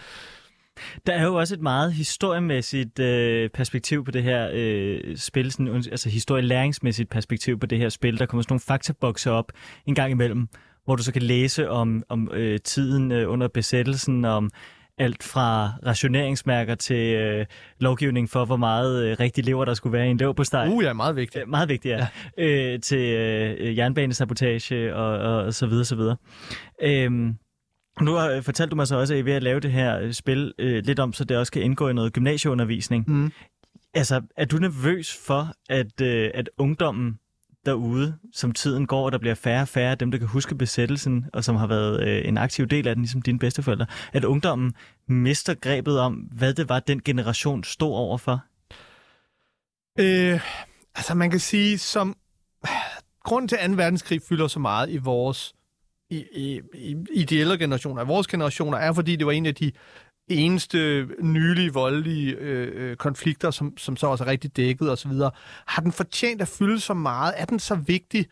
Der er jo også et meget historiemæssigt øh, perspektiv på det her øh, spil, sådan, altså historielæringsmæssigt perspektiv på det her spil. Der kommer sådan nogle faktabokse op en gang imellem, hvor du så kan læse om, om øh, tiden øh, under besættelsen, om alt fra rationeringsmærker til øh, lovgivning for, hvor meget øh, rigtig lever der skulle være i en lever på steg.
Uh, ja, meget vigtigt.
Øh, meget vigtigt, ja. ja. Øh, til øh, jernbanesabotage og, og, og så videre, så videre. Øh, nu har, fortalt du mig så også, at I er ved at lave det her øh, spil øh, lidt om, så det også kan indgå i noget gymnasieundervisning. Mm. Altså, er du nervøs for, at, øh, at ungdommen derude, som tiden går, og der bliver færre og færre af dem, der kan huske besættelsen, og som har været øh, en aktiv del af den, ligesom dine bedsteforældre, at ungdommen mister grebet om, hvad det var, den generation stod overfor?
Øh, altså, man kan sige, som <sighs> grund til, at 2. verdenskrig fylder så meget i vores i, i, i, i de ældre generationer, af vores generationer, er fordi det var en af de eneste nylige voldelige øh, øh konflikter, som, som så også er rigtig dækket osv. Har den fortjent at fylde så meget? Er den så vigtig?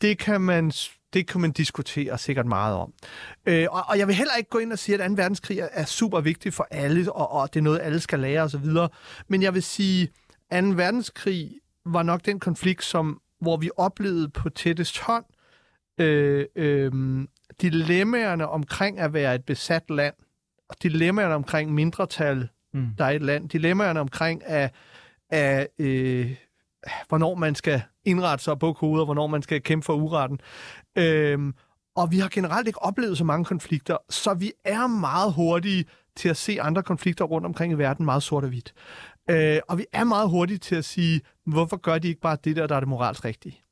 Det kan man, det kan man diskutere sikkert meget om. Øh, og, og jeg vil heller ikke gå ind og sige, at 2. verdenskrig er, er super vigtig for alle, og, og det er noget, alle skal lære osv. Men jeg vil sige, at 2. verdenskrig var nok den konflikt, som, hvor vi oplevede på tættest hånd, øh, øh, dilemmaerne omkring at være et besat land, og dilemmaerne omkring mindretal, mm. der er et land, dilemmaerne omkring at, at øh, hvornår man skal indrette sig på koder, hvornår man skal kæmpe for uretten. Øh, og vi har generelt ikke oplevet så mange konflikter, så vi er meget hurtige til at se andre konflikter rundt omkring i verden meget sort og hvidt. Øh, og vi er meget hurtige til at sige, hvorfor gør de ikke bare det der, der er det moralsk rigtige?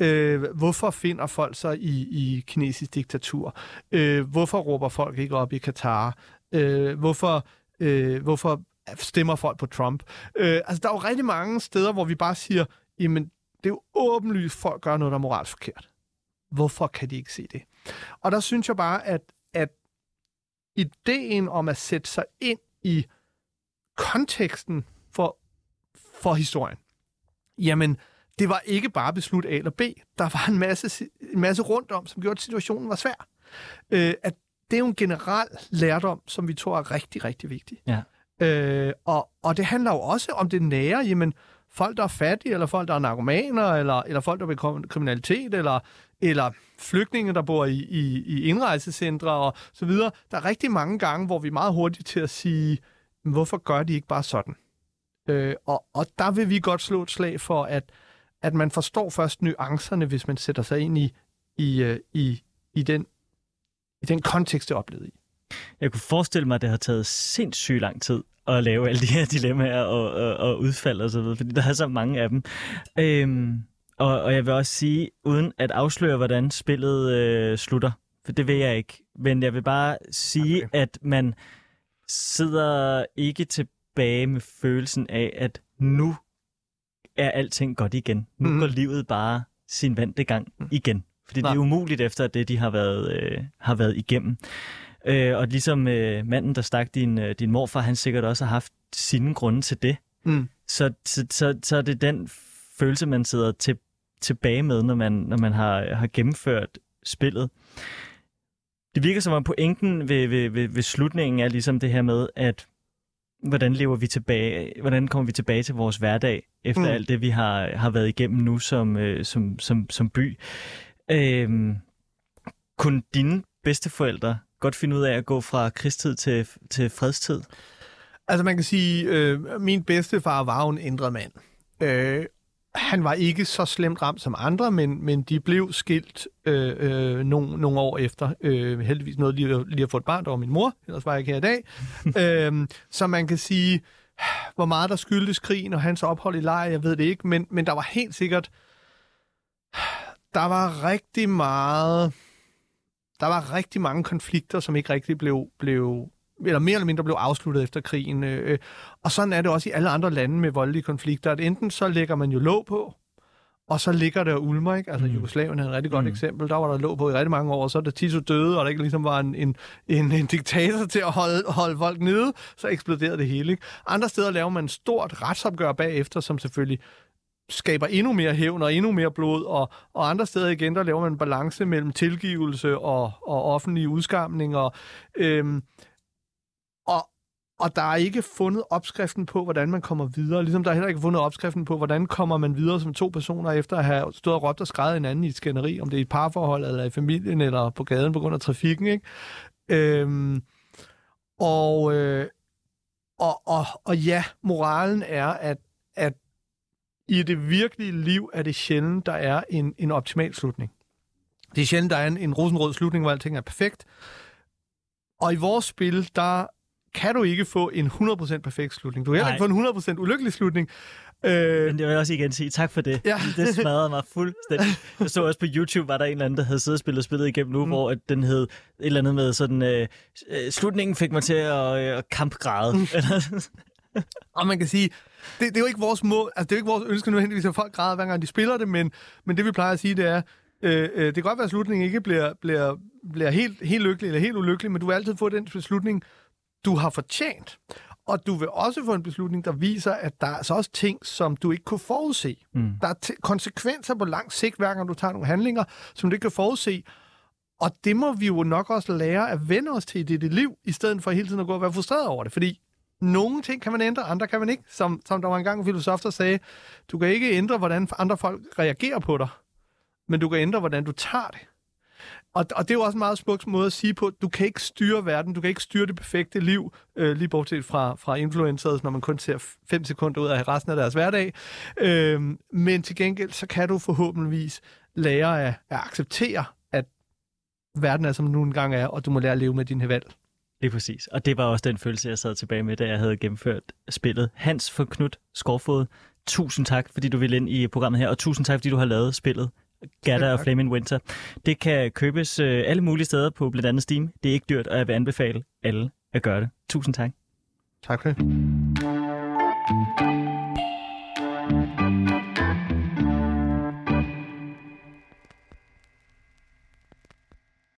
Øh, hvorfor finder folk sig i, i kinesisk diktatur? Øh, hvorfor råber folk ikke op i Katar? Øh, hvorfor, øh, hvorfor stemmer folk på Trump? Øh, altså, der er jo rigtig mange steder, hvor vi bare siger, jamen, det er jo åbenlyst, at folk gør noget, der er moralsk forkert. Hvorfor kan de ikke se det? Og der synes jeg bare, at, at ideen om at sætte sig ind i konteksten for, for historien, jamen, det var ikke bare beslut A eller B. Der var en masse, en masse rundt om, som gjorde, at situationen var svær. Øh, at det er jo en generel lærdom, som vi tror er rigtig, rigtig vigtig.
Ja.
Øh, og, og det handler jo også om det nære, jamen folk, der er fattige, eller folk, der er narkomaner, eller, eller folk, der begår kriminalitet, eller, eller flygtninge, der bor i, i, i indrejsecentre og så videre. Der er rigtig mange gange, hvor vi er meget hurtige til at sige, hvorfor gør de ikke bare sådan? Øh, og, og der vil vi godt slå et slag for, at, at man forstår først nuancerne, hvis man sætter sig ind i, i, øh, i, i, den, i den kontekst, det er oplevet i.
Jeg kunne forestille mig, at det har taget sindssygt lang tid at lave alle de her dilemmaer og, og, og udfald og så videre, fordi der er så mange af dem. Øhm, og, og jeg vil også sige, uden at afsløre, hvordan spillet øh, slutter, for det vil jeg ikke, men jeg vil bare sige, okay. at man sidder ikke tilbage med følelsen af, at nu er alting godt igen. Nu mm. går livet bare sin vante gang mm. igen. Fordi Nej. det er umuligt efter det, de har været, øh, har været igennem. Øh, og ligesom øh, manden, der stak din, øh, din morfar, han sikkert også har haft sine grunde til det. Mm. Så, så, så, så er det den følelse, man sidder til, tilbage med, når man, når man har, har gennemført spillet. Det virker som om pointen ved, ved, ved, ved slutningen er ligesom det her med, at hvordan lever vi tilbage, hvordan kommer vi tilbage til vores hverdag, efter mm. alt det, vi har, har været igennem nu som, øh, som, som, som by. Øhm, kunne dine bedsteforældre godt finde ud af at gå fra krigstid til, til fredstid?
Altså man kan sige, øh, min bedstefar var jo en ændret mand. Øh, han var ikke så slemt ramt som andre, men, men de blev skilt øh, øh, nogle, nogle år efter. Øh, heldigvis noget lige, lige at få et barn, der var min mor, ellers var jeg ikke her i dag. <laughs> øh, så man kan sige, hvor meget der skyldtes krigen og hans ophold i lejr, jeg ved det ikke, men, men der var helt sikkert, der var rigtig meget der var rigtig mange konflikter, som ikke rigtig blev, blev eller mere eller mindre blev afsluttet efter krigen. Øh, øh, og sådan er det også i alle andre lande med voldelige konflikter, at enten så lægger man jo låg på, og så ligger der ulmer, ikke? Altså, mm. Jugoslavien er et rigtig godt mm. eksempel. Der var der låg på i rigtig mange år, og så da Tito døde, og der ikke ligesom var en, en, en, en diktator til at holde, holde folk nede, så eksploderede det hele, ikke? Andre steder laver man stort retsopgør bagefter, som selvfølgelig skaber endnu mere hævn og endnu mere blod, og, og andre steder igen, der laver man en balance mellem tilgivelse og, og offentlige udskamninger. Øhm, og, der er ikke fundet opskriften på, hvordan man kommer videre. Ligesom der er heller ikke fundet opskriften på, hvordan kommer man videre som to personer, efter at have stået og råbt og skrevet hinanden i et skænderi, om det er i et parforhold, eller i familien, eller på gaden på grund af trafikken. Ikke? Øhm, og, øh, og, og, og ja, moralen er, at, at i det virkelige liv er det sjældent, der er en, en optimal slutning. Det er sjældent, der er en, en rosenrød slutning, hvor alting er perfekt. Og i vores spil, der kan du ikke få en 100% perfekt slutning. Du kan heller ikke få en 100% ulykkelig slutning.
Øh... Men det vil jeg også igen sige tak for det. Ja. det smadrede mig fuldstændig. Jeg så også på YouTube, var der en eller anden, der havde siddet og spillet spillet igennem nu, mm. hvor den hed et eller andet med sådan, øh, øh slutningen fik mig til at, øh, kampgræde. Mm. <laughs>
og man kan sige, det, det er jo ikke vores mål, altså det er jo ikke vores ønske nødvendigvis, at folk græder, hver gang de spiller det, men, men det vi plejer at sige, det er, øh, øh, det kan godt være, at slutningen ikke bliver, bliver, bliver helt, helt lykkelig eller helt ulykkelig, men du vil altid få den beslutning, du har fortjent. Og du vil også få en beslutning, der viser, at der er så også ting, som du ikke kunne forudse. Mm. Der er konsekvenser på lang sigt, hver gang du tager nogle handlinger, som du ikke kan forudse. Og det må vi jo nok også lære at vende os til i dit liv, i stedet for hele tiden at gå og være frustreret over det. Fordi nogle ting kan man ændre, andre kan man ikke. Som, som der var engang en filosof, der sagde, du kan ikke ændre, hvordan andre folk reagerer på dig, men du kan ændre, hvordan du tager det. Og, og det er jo også en meget smuk måde at sige på, du kan ikke styre verden, du kan ikke styre det perfekte liv, øh, lige bortset fra, fra influencers, når man kun ser 5 sekunder ud af resten af deres hverdag. Øh, men til gengæld, så kan du forhåbentligvis lære at, at acceptere, at verden er, som den nu engang er, og du må lære at leve med dine valg.
Lige præcis. Og det var også den følelse, jeg sad tilbage med, da jeg havde gennemført spillet. Hans for Knut Skorfod, tusind tak, fordi du ville ind i programmet her, og tusind tak, fordi du har lavet spillet. Gerda og Flaming Winter. Det kan købes øh, alle mulige steder på blandt andet Steam. Det er ikke dyrt, og jeg vil anbefale alle at gøre det. Tusind tak.
Tak for det.